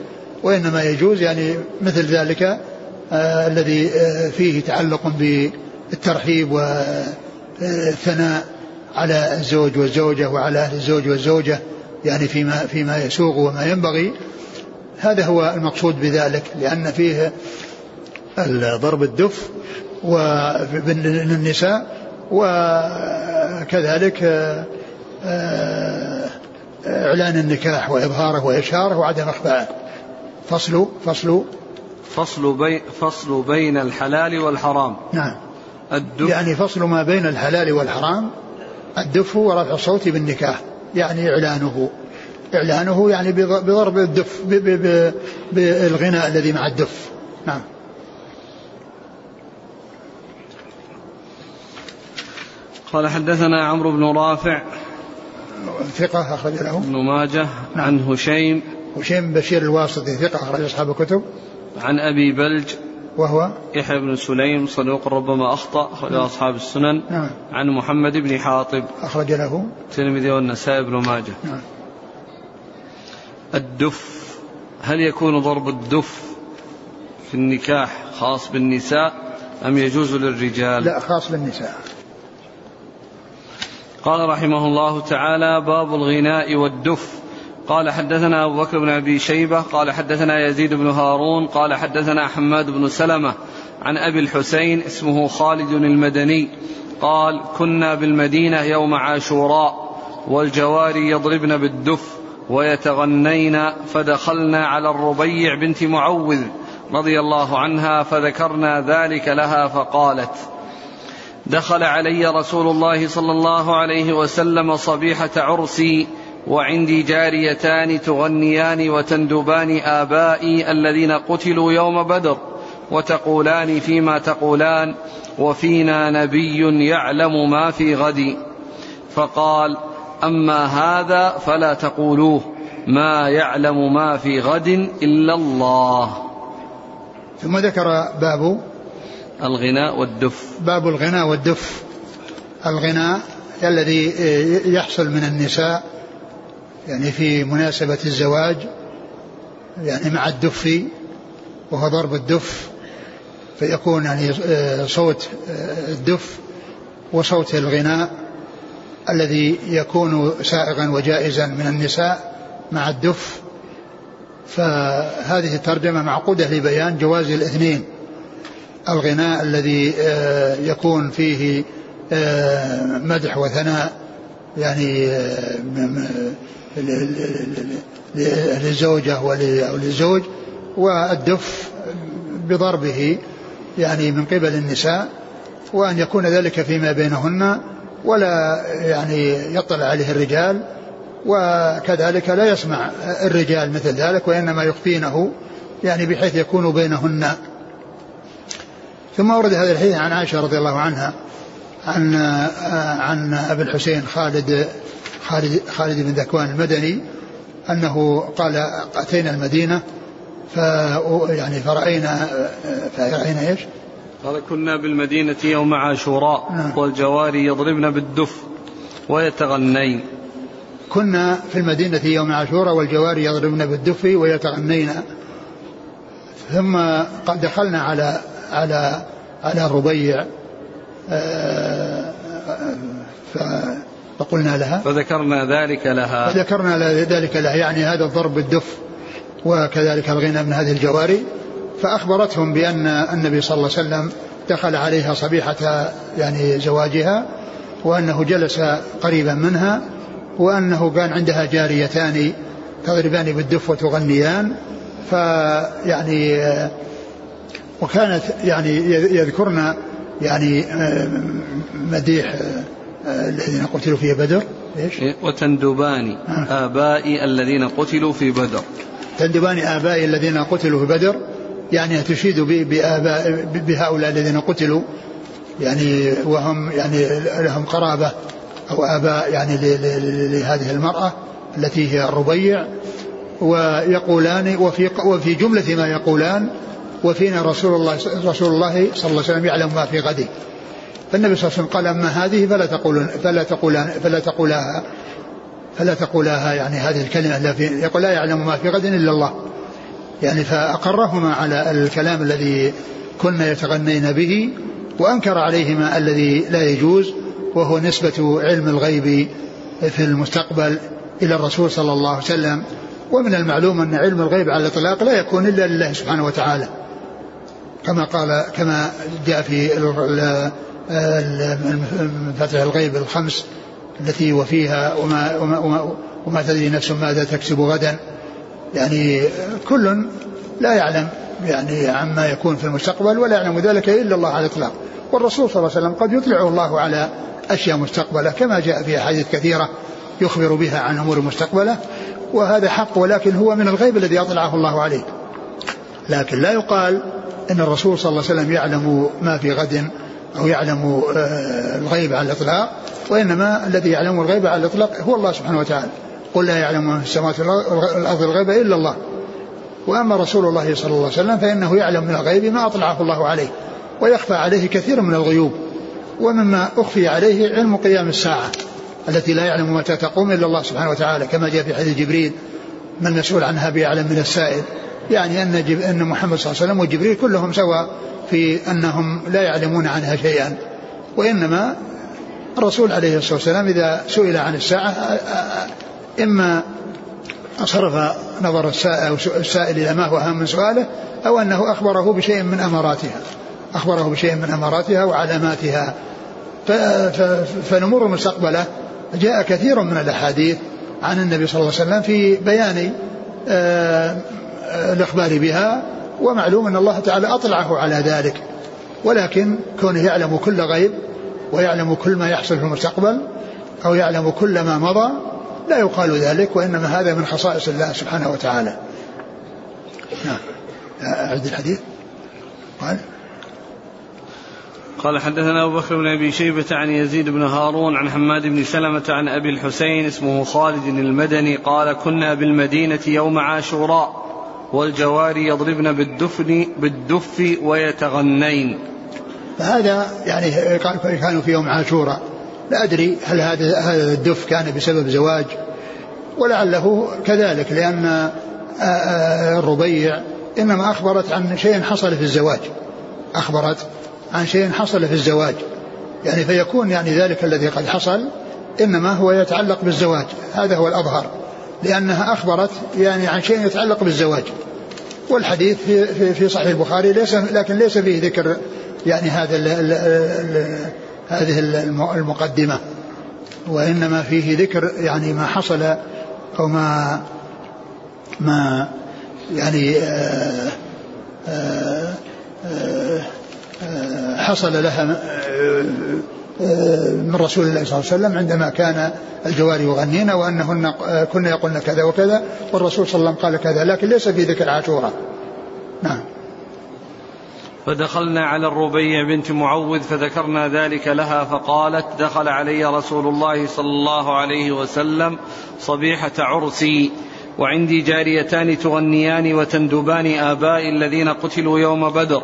وإنما يجوز يعني مثل ذلك الذي فيه تعلق ب الترحيب والثناء على الزوج والزوجة وعلى أهل الزوج والزوجة يعني فيما فيما يسوغ وما ينبغي. هذا هو المقصود بذلك لأن فيه ضرب الدف للنساء وكذلك آه، إعلان النكاح وإظهاره وإشهاره وعدم إخفائه فصل فصل. فصل بين فصل بين الحلال والحرام. نعم. الدف يعني فصل ما بين الحلال والحرام الدف ورفع الصوت بالنكاح يعني إعلانه. إعلانه يعني بضرب الدف بالغناء الذي مع الدف. نعم. قال حدثنا عمرو بن رافع ثقة أخرج له. ابن ماجه نعم. عن هشيم. هشيم بشير الواسطي ثقة أخرج أصحاب الكتب. عن أبي بلج وهو؟ يحيى بن سليم صدوق ربما أخطأ أخرج نعم. أصحاب السنن. نعم. عن محمد بن حاطب. أخرج له. الترمذي والنسائي بن ماجه. نعم. الدف. هل يكون ضرب الدف في النكاح خاص بالنساء أم يجوز للرجال؟ لا خاص بالنساء. قال رحمه الله تعالى باب الغناء والدف. قال حدثنا أبو بكر بن أبي شيبة قال حدثنا يزيد بن هارون قال حدثنا حماد بن سلمة عن أبي الحسين اسمه خالد المدني قال كنا بالمدينة يوم عاشوراء والجواري يضربن بالدف ويتغنين فدخلنا على الربيع بنت معوذ رضي الله عنها فذكرنا ذلك لها فقالت دخل علي رسول الله صلى الله عليه وسلم صبيحة عرسي وعندي جاريتان تغنيان وتندبان آبائي الذين قتلوا يوم بدر وتقولان فيما تقولان وفينا نبي يعلم ما في غد فقال أما هذا فلا تقولوه ما يعلم ما في غد إلا الله. ثم ذكر باب الغناء والدف. باب الغناء والدف. الغناء الذي يحصل من النساء يعني في مناسبة الزواج يعني مع الدف وهو ضرب الدف فيكون يعني آه، صوت آه، الدف وصوت الغناء الذي يكون سائغا وجائزا من النساء مع الدف. فهذه الترجمة معقودة لبيان جواز الاثنين. الغناء الذي آه، يكون فيه مدح وثناء يعني للزوجة وللزوج والدف بضربه يعني من قبل النساء وأن يكون ذلك فيما بينهن ولا يعني يطلع عليه الرجال وكذلك لا يسمع الرجال مثل ذلك وإنما يخفينه يعني بحيث يكون بينهن. ثم ورد هذا الحديث عن عائشة رضي الله عنها عن عن أبي الحسين خالد خالد خالد بن ذكوان المدني أنه قال أتينا المدينة ف يعني فرأينا فرأينا إيش؟ قال كنا بالمدينة يوم عاشوراء نعم. والجواري يضربن بالدف ويتغنين كنا في المدينة يوم عاشوراء والجواري يضربن بالدف ويتغنين ثم دخلنا على على على الربيع آه، فقلنا لها. فذكرنا ذلك لها. فذكرنا ذلك لها يعني هذا الضرب بالدف وكذلك الغنى من هذه الجواري. فأخبرتهم بأن النبي صلى الله عليه وسلم دخل عليها صبيحة يعني زواجها وأنه جلس قريبا منها وأنه كان عندها جاريتان تضربان بالدف وتغنيان. فيعني وكانت يعني يذكرن يعني مديح الذين قتلوا في بدر. إيش؟ وتندبان آه. آبائي الذين قتلوا في بدر. تندبان آبائي الذين قتلوا في بدر. يعني تشيد بآباء بهؤلاء الذين قتلوا. يعني وهم يعني لهم قرابة أو آباء يعني لهذه المرأة التي هي الربيع. ويقولان وفي وفي جملة ما يقولان وفينا رسول الله رسول الله صلى الله عليه وسلم يعلم ما في غد فالنبي صلى الله عليه وسلم قال أما هذه فلا تقولون فلا تقولان فلا تقولاها فلا تقولاها يعني هذه الكلمة التي يقول لا يعلم ما في غد إلا الله. يعني فأقرهما على الكلام الذي كنا يتغنين به وأنكر عليهما الذي لا يجوز وهو نسبة علم الغيب في المستقبل إلى الرسول صلى الله عليه وسلم. ومن المعلوم أن علم الغيب على الإطلاق لا يكون إلا لله سبحانه وتعالى. كما قال كما جاء في فتح الغيب الخمس التي وفيها وما, وما, وما, وما تدري نفس ماذا تكسب غدا. يعني كل لا يعلم يعني عما يكون في المستقبل ولا يعلم ذلك إلا الله على الإطلاق. والرسول صلى الله عليه وسلم قد يطلعه الله على أشياء مستقبلة كما جاء في أحاديث كثيرة يخبر بها عن أمور مستقبلة وهذا حق ولكن هو من الغيب الذي أطلعه الله عليه. لكن لا يقال إن الرسول صلى الله عليه وسلم يعلم ما في غد أو يعلم آه، الغيب على الإطلاق وإنما الذي يعلم الغيب على الإطلاق هو الله سبحانه وتعالى. قل لا يعلم من في السماوات والأرض الغيب إلا الله. وأما رسول الله صلى الله عليه وسلم فإنه يعلم من الغيب ما أطلعه الله عليه ويخفى عليه كثير من الغيوب ومما أخفي عليه علم قيام الساعة التي لا يعلم متى تقوم إلا الله سبحانه وتعالى. كما جاء في حديث جبريل ما المسؤول عنها بأعلم من السائل يعني أن أن محمد صلى الله عليه وسلم وجبريل كلهم سواء في أنهم لا يعلمون عنها شيئا. وإنما الرسول عليه الصلاة والسلام إذا سئل عن الساعة إما صرف نظر السائل, السائل إلى ما هو أهم من سؤاله أو أنه أخبره بشيء من أماراتها. أخبره بشيء من أماراتها وعلاماتها. فالأمور المستقبلة جاء كثير من الأحاديث عن النبي صلى الله عليه وسلم في بيان آه، الإخبار بها ومعلوم أن الله تعالى أطلعه على ذلك ولكن كونه يعلم كل غيب ويعلم كل ما يحصل في المستقبل أو يعلم كل ما مضى لا يقال ذلك وإنما هذا من خصائص الله سبحانه وتعالى. نعم. أعد الحديث. قال قال حدثنا أبو بكر بن أبي شيبة عن يزيد بن هارون عن حماد بن سلمة عن أبي الحسين اسمه خالد المدني قال كنا بالمدينة يوم عاشوراء. والجواري يضربن بالدفن بالدف ويتغنين. فهذا يعني كانوا في يوم عاشوراء. لا أدري هل هذا هذا الدف كان بسبب زواج ولعله كذلك لأن الربيع إنما أخبرت عن شيء حصل في الزواج. أخبرت عن شيء حصل في الزواج. يعني فيكون يعني ذلك الذي قد حصل إنما هو يتعلق بالزواج. هذا هو الأظهر. لأنها أخبرت يعني عن شيء يتعلق بالزواج. والحديث في, في, صحيح البخاري ليس لكن ليس فيه ذكر يعني هذا ال ال ال هذه المقدمة. وإنما فيه ذكر يعني ما حصل أو ما ما يعني آآ آه، آآ آه، آه، حصل لها من رسول الله صلى الله عليه وسلم عندما كان الجواري يغنين وأنهن آه، كن يقولن كذا وكذا والرسول صلى الله عليه وسلم قال كذا لكن ليس في ذكر عاشوراء. نعم. فدخلنا على الربيع بنت معوذ فذكرنا ذلك لها فقالت دخل علي رسول الله صلى الله عليه وسلم صبيحة عرسي وعندي جاريتان تغنيان وتندبان آبائي الذين قتلوا يوم بدر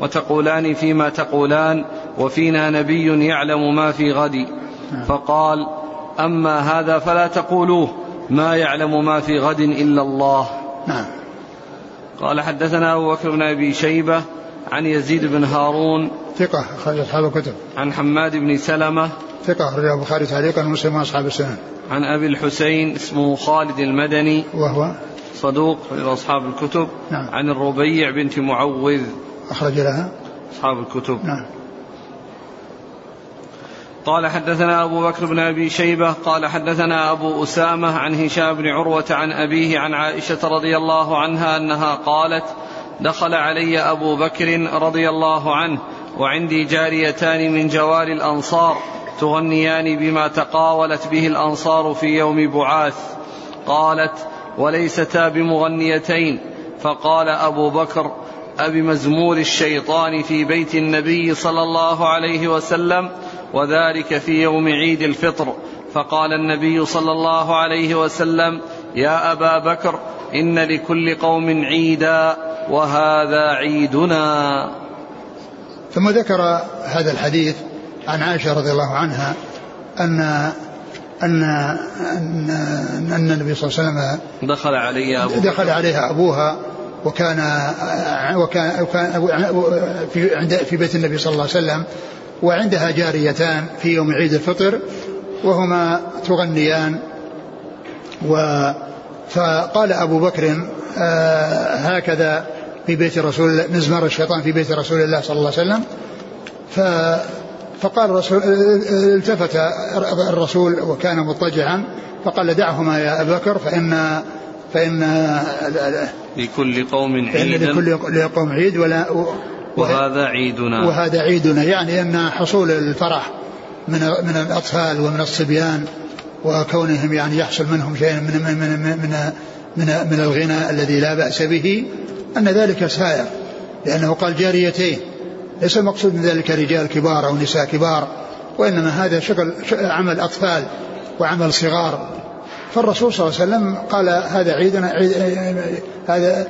وتقولان فيما تقولان. وفينا نبي يعلم ما في غد. فقال أما هذا فلا تقولوه ما يعلم ما في غد إلا الله. نعم. قال حدثنا أبو بكر بن أبي شيبة عن يزيد بن هارون ثقة أخرج أصحاب الكتب. عن حماد بن سلمة ثقة أخرج البخاري تعليقا ومسلم وأصحاب السنن. عن أبي الحسين اسمه خالد المدني وهو؟ صدوق أصحاب الكتب. نعم. عن الربيع بنت معوذ أخرج لها. أصحاب الكتب. نعم. قال حدثنا أبو بكر بن أبي شيبة قال حدثنا أبو أسامة عن هشام بن عروة عن أبيه عن عائشة رضي الله عنها أنها قالت دخل علي أبو بكر رضي الله عنه وعندي جاريتان من جوار الأنصار تغنيان بما تقاولت به الأنصار في يوم بعاث. قالت وليستا بمغنيتين فقال أبو بكر أبمزمور الشيطان في بيت النبي صلى الله عليه وسلم وذلك في يوم عيد الفطر. فقال النبي صلى الله عليه وسلم يا أبا بكر إن لكل قوم عيدا وهذا عيدنا. ثم ذكر هذا الحديث عن عائشة رضي الله عنها أن أن أن, أن النبي صلى الله عليه وسلم دخل علي أبو دخل عليها أبوها وكان وكان, وكان في عند في بيت النبي صلى الله عليه وسلم وعندها جاريتان في يوم عيد الفطر وهما تغنيان. و فقال أبو بكر آه هكذا في بيت رسول مزمار الشيطان في بيت رسول الله صلى الله عليه وسلم. ف فقال الرسول التفت الرسول وكان مضطجعا فقال دعهما يا أبا بكر فإن فإن لكل قوم عيد لكل قوم عيد ولا وهذا عيدنا. وهذا عيدنا. يعني أن حصول الفرح من من الأطفال ومن الصبيان وكونهم يعني يحصل منهم شيء من من من من من, من الغنى الذي لا بأس به أن ذلك سائر. لأنه قال جاريتين. ليس المقصود من ذلك رجال كبار أو نساء كبار وإنما هذا شغل عمل أطفال وعمل صغار. فالرسول صلى الله عليه وسلم قال هذا عيدنا عيد هذا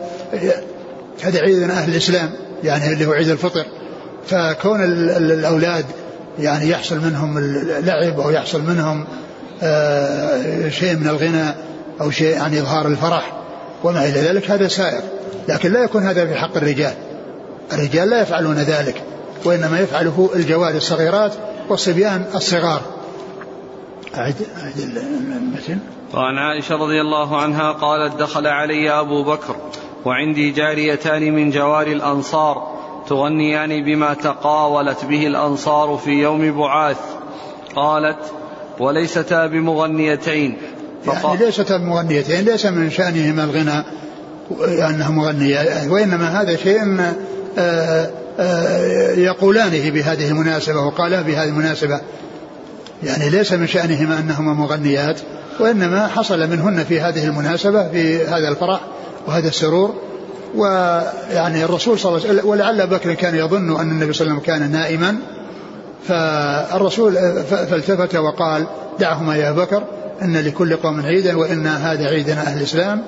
هذا عيدنا أهل الإسلام. يعني اللي هو عيد الفطر فكون الأولاد يعني يحصل منهم اللعب أو يحصل منهم آه، شيء من الغنى أو شيء عن إظهار الفرح وما إلى ذلك هذا سائر. لكن لا يكون هذا في حق الرجال. الرجال لا يفعلون ذلك وإنما يفعله الجواري الصغيرات والصبيان الصغار. أعد أعد وعن عائشة رضي الله عنها قالت دخل علي أبو بكر وعندي جاريتان من جوار الأنصار تغنيان بما تقاولت به الأنصار في يوم بعاث. قالت وليستا بمغنيتين. يعني ليستا بمغنيتين ليس من شأنهما الغنى أنها مغنية وإنما هذا شيء آه، آه، يقولانه بهذه المناسبة وقالا بهذه المناسبة. يعني ليس من شأنهما أنهما مغنيات وإنما حصل منهن في هذه المناسبة في هذا الفرح وهذا السرور ويعني الرسول صلى الله عليه وسلم ولعل بكر كان يظن أن النبي صلى الله عليه وسلم كان نائما فالرسول فالتفت وقال دعهما يا بكر إن لكل قوم عيدا وإن هذا عيدنا أهل الإسلام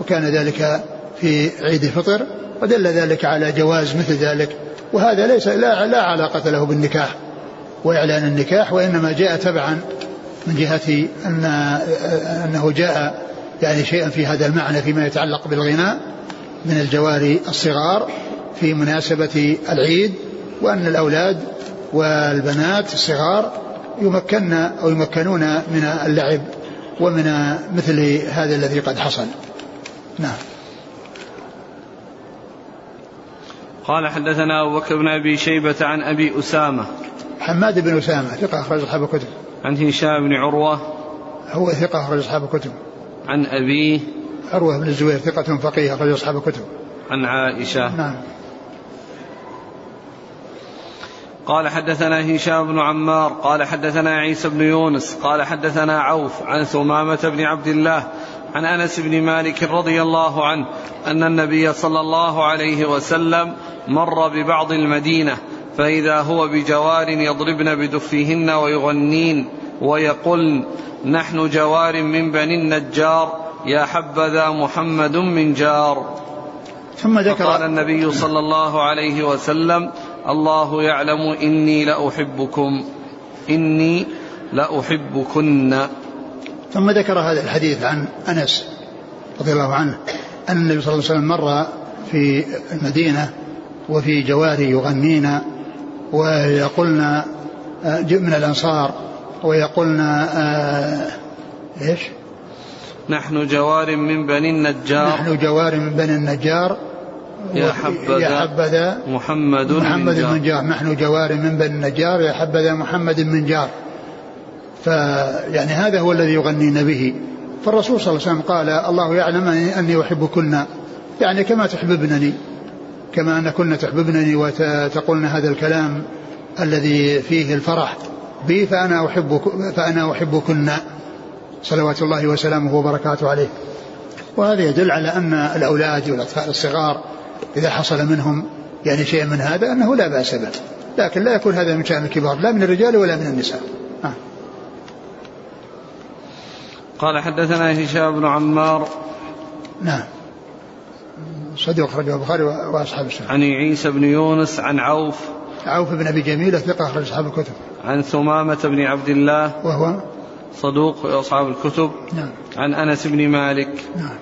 وكان ذلك في عيد الفطر ودل ذلك على جواز مثل ذلك. وهذا ليس لا, لا علاقة له بالنكاح وإعلان النكاح وإنما جاء تبعا من جهة أن أنه جاء يعني شيئا في هذا المعنى فيما يتعلق بالغناء من الجواري الصغار في مناسبة العيد وأن الأولاد والبنات الصغار يمكن أو يمكنون من اللعب ومن مثل هذا الذي قد حصل. نعم. قال حدثنا أبو بكر بن أبي شيبة عن أبي أسامة. حماد بن أسامة ثقة أخرج أصحاب الكتب. عن هشام بن عروة. هو ثقة أخرج أصحاب الكتب. عن أبيه عروة بن الزبير ثقة فقيه أخرج أصحاب الكتب. عن عائشة. نعم. قال حدثنا هشام بن عمار قال حدثنا عيسى بن يونس قال حدثنا عوف عن ثمامة بن عبد الله عن أنس بن مالك رضي الله عنه أن النبي صلى الله عليه وسلم مر ببعض المدينة فإذا هو بجوار يضربن بدفيهن ويغنين. ويقولن نحن جوار من بني النجار يا حبذا محمد من جار. ثم ذكر قال النبي صلى الله عليه وسلم الله يعلم إني لأحبكم إني لأحبكن. ثم ذكر هذا الحديث عن أنس رضي الله عنه أن النبي صلى الله عليه وسلم مر في المدينة وفي جواري يغنين ويقولن آه، من الأنصار. ويقولن آه، إيش؟ نحن جوار من بني النجار. نحن جوار من بني النجار. يا حبذا يا حبذا. محمد محمد من جار. نحن جوار من بني النجار. يا حبذا محمد من جار. فيعني هذا هو الذي يغنين به. فالرسول صلى الله عليه وسلم قال الله يعلم أني أحبكن يعني كما تحببنني كما أنكن تحببنني وتقولن هذا الكلام الذي فيه الفرح. بي فأنا أحبك فأنا أحبكن صلوات الله وسلامه وبركاته عليه. وهذا يدل على أن الأولاد والأطفال الصغار إذا حصل منهم يعني شيء من هذا أنه لا بأس به. لكن لا يكون هذا من شأن الكبار لا من الرجال ولا من النساء. آه. قال حدثنا هشام بن عمار. نعم. صديق أخرجه البخاري وأصحاب السنة. عن عيسى بن يونس عن عوف. عوف بن أبي جميلة ثقة أخرج أصحاب الكتب. عن ثمامة بن عبد الله وهو صدوق أصحاب الكتب. نعم. عن أنس بن مالك. نعم.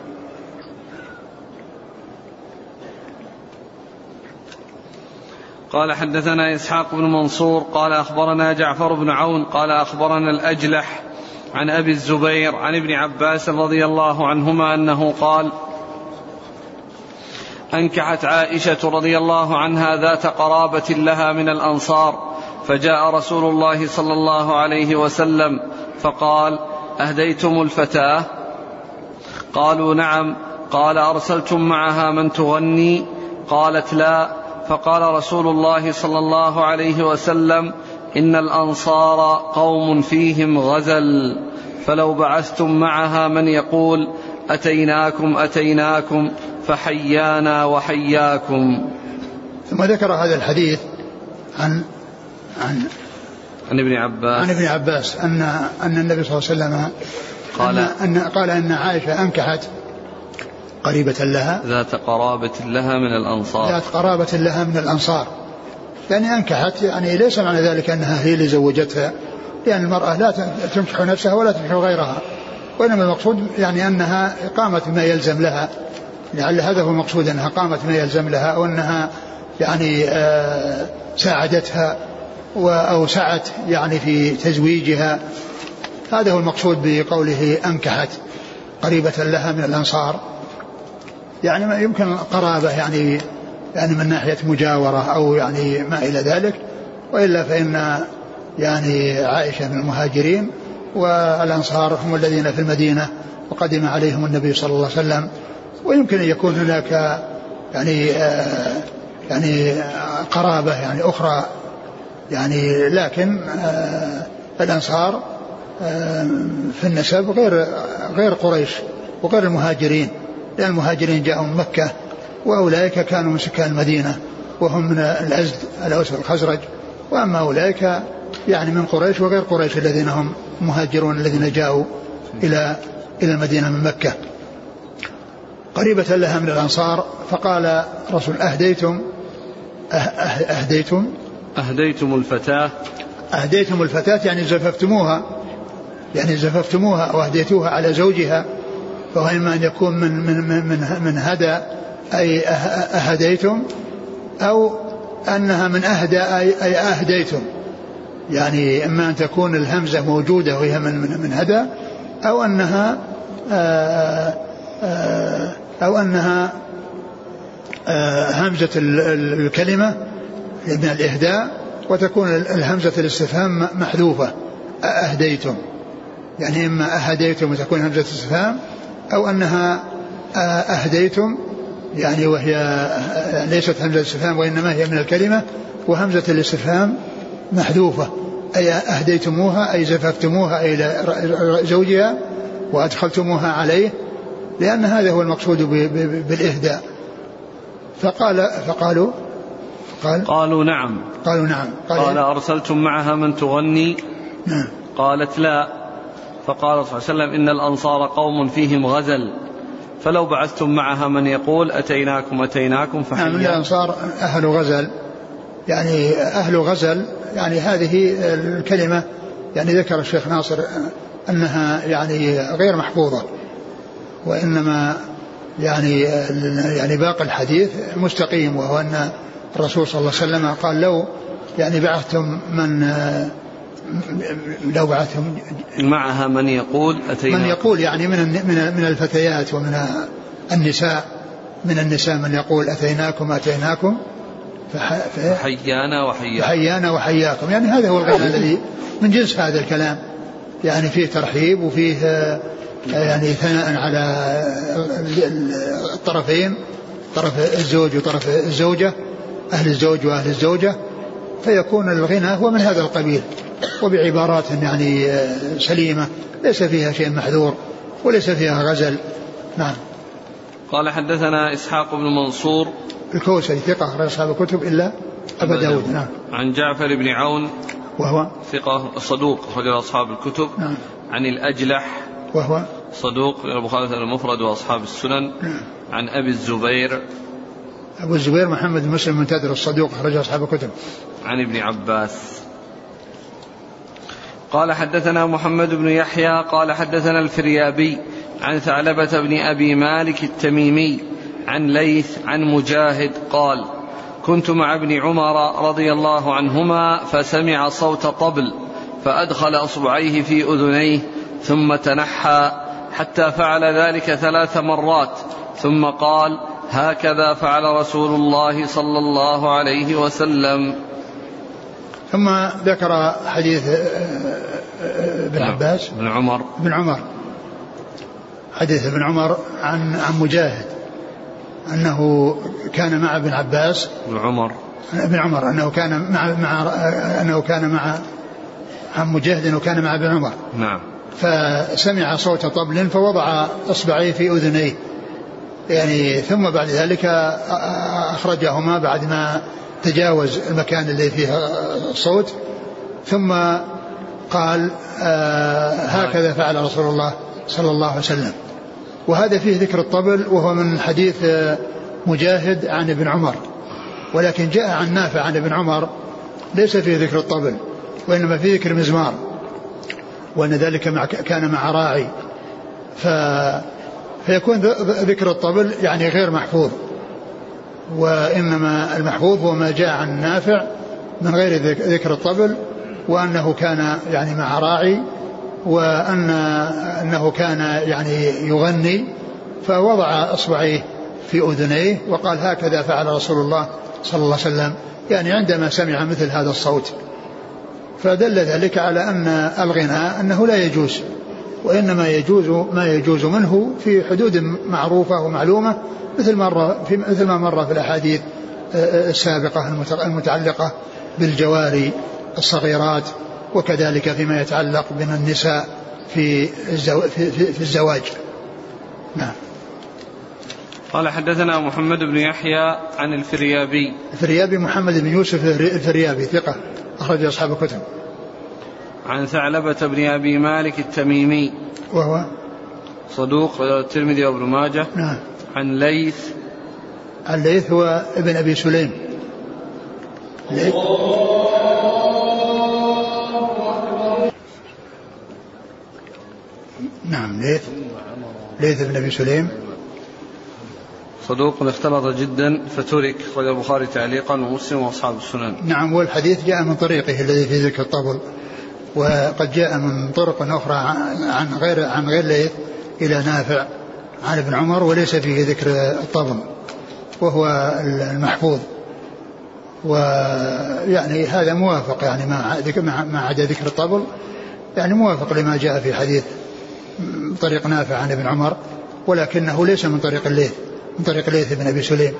قال حدثنا إسحاق بن منصور قال أخبرنا جعفر بن عون قال أخبرنا الأجلح عن أبي الزبير عن ابن عباس رضي الله عنهما أنه قال أنكحت عائشة رضي الله عنها ذات قرابة لها من الأنصار. فجاء رسول الله صلى الله عليه وسلم فقال أهديتم الفتاة؟ قالوا نعم. قال أرسلتم معها من تغني؟ قالت لا. فقال رسول الله صلى الله عليه وسلم إن الأنصار قوم فيهم غزل. فلو بعثتم معها من يقول أتيناكم أتيناكم فحيانا وحياكم. ثم ذكر هذا الحديث عن عن عن ابن عباس. عن ابن عباس أن أن النبي صلى الله عليه وسلم قال أن, أن قال أن عائشة أنكحت قريبة لها. ذات قرابة لها من الأنصار. ذات قرابة لها من الأنصار. يعني أنكحت يعني ليس معنى ذلك أنها هي اللي زوجتها لأن المرأة لا تنكح نفسها ولا تنكح غيرها. وإنما المقصود يعني أنها قامت بما يلزم لها. لعل هذا هو المقصود أنها قامت بما يلزم لها أو أنها يعني آه ساعدتها. أو سعت يعني في تزويجها. هذا هو المقصود بقوله أنكحت قريبة لها من الأنصار. يعني يمكن قرابة يعني يعني من ناحية مجاورة أو يعني ما إلى ذلك. وإلا فإن يعني عائشة من المهاجرين والأنصار هم الذين في المدينة وقدم عليهم النبي صلى الله عليه وسلم. ويمكن أن يكون هناك يعني آه يعني قرابة يعني أخرى يعني لكن آه الأنصار آه في النسب غير غير قريش وغير المهاجرين لأن المهاجرين جاءوا من مكة وأولئك كانوا من سكان المدينة وهم من الأزد الأوس والخزرج. وأما أولئك يعني من قريش وغير قريش الذين هم مهاجرون الذين جاءوا إلى إلى المدينة من مكة. قريبة لها من الأنصار فقال رسول أهديتم أه-, أه-, أهديتم أهديتم الفتاة. أهديتم الفتاة يعني زففتموها يعني زففتموها أو أهديتوها على زوجها فهو إما أن يكون من من من من هدى أي أه-, أهديتم أو أنها من أهدى أي, أهديتم. يعني إما أن تكون الهمزة موجودة وهي من من, من هدى أو أنها آآ أو أنها همزة الكلمة من الإهداء وتكون الهمزة الاستفهام محذوفة. أهديتم. يعني إما أهديتم وتكون همزة الاستفهام أو أنها أهديتم يعني وهي ليست همزة الاستفهام وإنما هي من الكلمة وهمزة الاستفهام محذوفة. أي أهديتموها أي زففتموها إلى زوجها وأدخلتموها عليه لأن هذا هو المقصود بالإهداء. فقال فقالوا قال؟ قالوا نعم. قالوا نعم. قال, قال أرسلتم معها من تغني؟ نعم. قالت لا. فقال صلى الله عليه وسلم إن الأنصار قوم فيهم غزل. فلو بعثتم معها من يقول أتيناكم أتيناكم فحيا. نعم الأنصار أهل غزل. يعني أهل غزل يعني هذه الكلمة يعني ذكر الشيخ ناصر أنها يعني غير محفوظة وإنما يعني يعني باقي الحديث مستقيم وهو أن الرسول صلى الله عليه وسلم قال لو يعني بعثتم من لو بعثهم معها من يقول أتينا. من يقول يعني من من من الفتيات ومن النساء من النساء من يقول أتيناكم أتيناكم فحيانا وحياكم. فحيانا وحياكم. يعني هذا هو الغنى الذي من جنس هذا الكلام. يعني فيه ترحيب وفيه يعني ثناء على الطرفين طرف الزوج وطرف الزوجة. أهل الزوج وأهل الزوجة فيكون الغنى هو من هذا القبيل. وبعبارات يعني سليمة ليس فيها شيء محذور وليس فيها غزل. نعم. قال حدثنا إسحاق بن منصور. الكوسري ثقة أخرج أصحاب الكتب إلا أبا داود. نعم. عن جعفر بن عون. وهو؟ ثقة صدوق أخرج أصحاب الكتب. نعم. عن الأجلح. وهو؟ صدوق البخاري المفرد وأصحاب السنن. نعم. عن أبي الزبير. أبو الزبير محمد بن مسلم المنتدر الصدوق أخرج أصحاب الكتب. عن ابن عباس. قال حدثنا محمد بن يحيى قال حدثنا الفريابي عن ثعلبة بن أبي مالك التميمي عن ليث عن مجاهد قال كنت مع ابن عمر رضي الله عنهما فسمع صوت طبل فأدخل أصبعيه في أذنيه ثم تنحى حتى فعل ذلك ثلاث مرات ثم قال هكذا فعل رسول الله صلى الله عليه وسلم. ثم ذكر حديث آه، آه، ابن نعم. عباس. بن عمر. بن عمر. حديث ابن عمر عن عن مجاهد أنه كان مع ابن عباس. بن عمر. ابن عمر أنه كان مع مع أنه كان مع عن مجاهد أنه كان مع ابن عمر. نعم. فسمع صوت طبل فوضع إصبعيه في أذنيه. يعني ثم بعد ذلك أخرجهما بعد ما تجاوز المكان الذي فيه الصوت ثم قال آه هكذا فعل رسول الله صلى الله عليه وسلم. وهذا فيه ذكر الطبل وهو من حديث آه، مجاهد عن ابن عمر. ولكن جاء عن نافع عن ابن عمر ليس فيه ذكر الطبل وإنما فيه ذكر مزمار. وأن ذلك كان مع راعي. ف فيكون ذكر الطبل يعني غير محفوظ وإنما المحفوظ هو ما جاء عن نافع من غير ذكر الطبل وأنه كان يعني مع راعي وأن أنه كان يعني يغني فوضع إصبعيه في أذنيه وقال هكذا فعل رسول الله صلى الله عليه وسلم يعني عندما سمع مثل هذا الصوت. فدل ذلك على أن الغناء أنه لا يجوز. وإنما يجوز ما يجوز منه في حدود معروفة ومعلومة مثل مر في مثل ما مر في الأحاديث السابقة المتعلقة بالجواري الصغيرات وكذلك فيما يتعلق من النساء في في, في الزواج. نعم. قال حدثنا محمد بن يحيى عن الفريابي. الفريابي محمد بن يوسف الفريابي ثقة أخرج أصحاب الكتب. عن ثعلبة بن أبي مالك التميمي. وهو صدوق الترمذي وابن ماجه. نعم. عن ليث. عن ليث هو ابن أبي سليم. ليث. نعم ليث. ليث بن أبي سليم. صدوق اختلط جدا فترك أخرج البخاري تعليقا ومسلم وأصحاب السنن. نعم والحديث جاء من طريقه الذي في ذكر الطبل. وقد جاء من طرق أخرى عن غير عن غير ليث إلى نافع عن ابن عمر وليس فيه ذكر الطبل وهو المحفوظ. ويعني هذا موافق يعني مع عدا ذكر الطبل يعني موافق لما جاء في حديث طريق نافع عن ابن عمر ولكنه ليس من طريق الليث من طريق الليث بن أبي سليم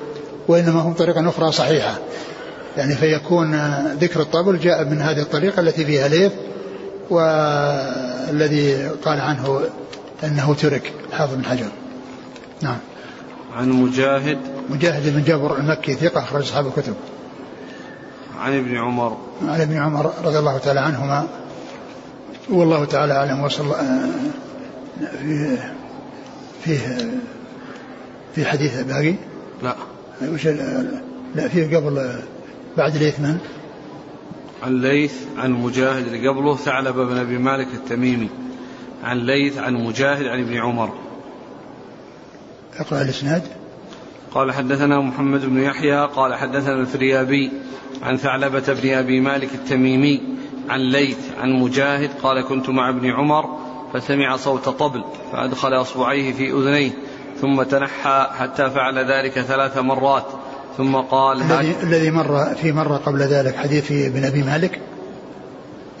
وإنما هم طريقه أخرى صحيحة. يعني فيكون ذكر الطبل جاء من هذه الطريقة التي فيها ليف والذي قال عنه أنه ترك حافظ بن حجر. نعم. عن مجاهد. مجاهد بن جبر المكي ثقة أخرج أصحاب الكتب. عن ابن عمر. عن ابن عمر رضي الله تعالى عنهما. والله تعالى أعلم وصلى في فيه في حديث باقي؟ لا. وش لا فيه قبل بعد ليث من؟ عن ليث عن مجاهد اللي قبله ثعلب بن أبي مالك التميمي. عن ليث عن مجاهد عن ابن عمر. اقرأ الإسناد. قال حدثنا محمد بن يحيى قال حدثنا الفريابي عن ثعلبة بن أبي مالك التميمي. عن ليث عن مجاهد قال كنت مع ابن عمر فسمع صوت طبل فأدخل أصبعيه في أذنيه ثم تنحى حتى فعل ذلك ثلاث مرات. ثم قال الذي الذي مر في مرة قبل ذلك حديث ابن أبي مالك؟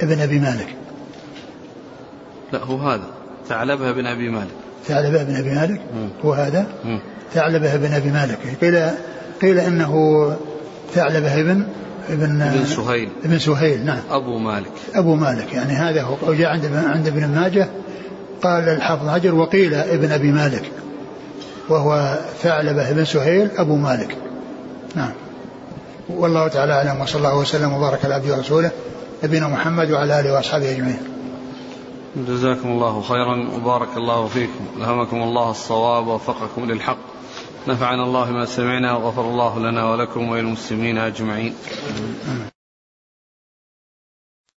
ابن أبي مالك. لا هو هذا. ثعلبة بن أبي مالك. ثعلبة بن أبي مالك؟ هو هذا؟ ثعلبة بن أبي مالك. قيل قيل إنه ثعلبة بن ابن ابن سهيل. ابن سهيل نعم. أبو مالك. أبو مالك. يعني هذا هو. جاء عند عند ابن ماجه قال الحافظ حجر وقيل إبن أبي مالك. وهو ثعلبة بن سهيل أبو مالك. نعم. والله تعالى أعلم وصلى الله وسلم وبارك على عبده ورسوله نبينا محمد وعلى آله وأصحابه أجمعين. جزاكم الله خيرا وبارك الله فيكم. ألهمكم الله الصواب ووفقكم للحق. نفعنا الله ما سمعنا وغفر الله لنا ولكم وللمسلمين أجمعين.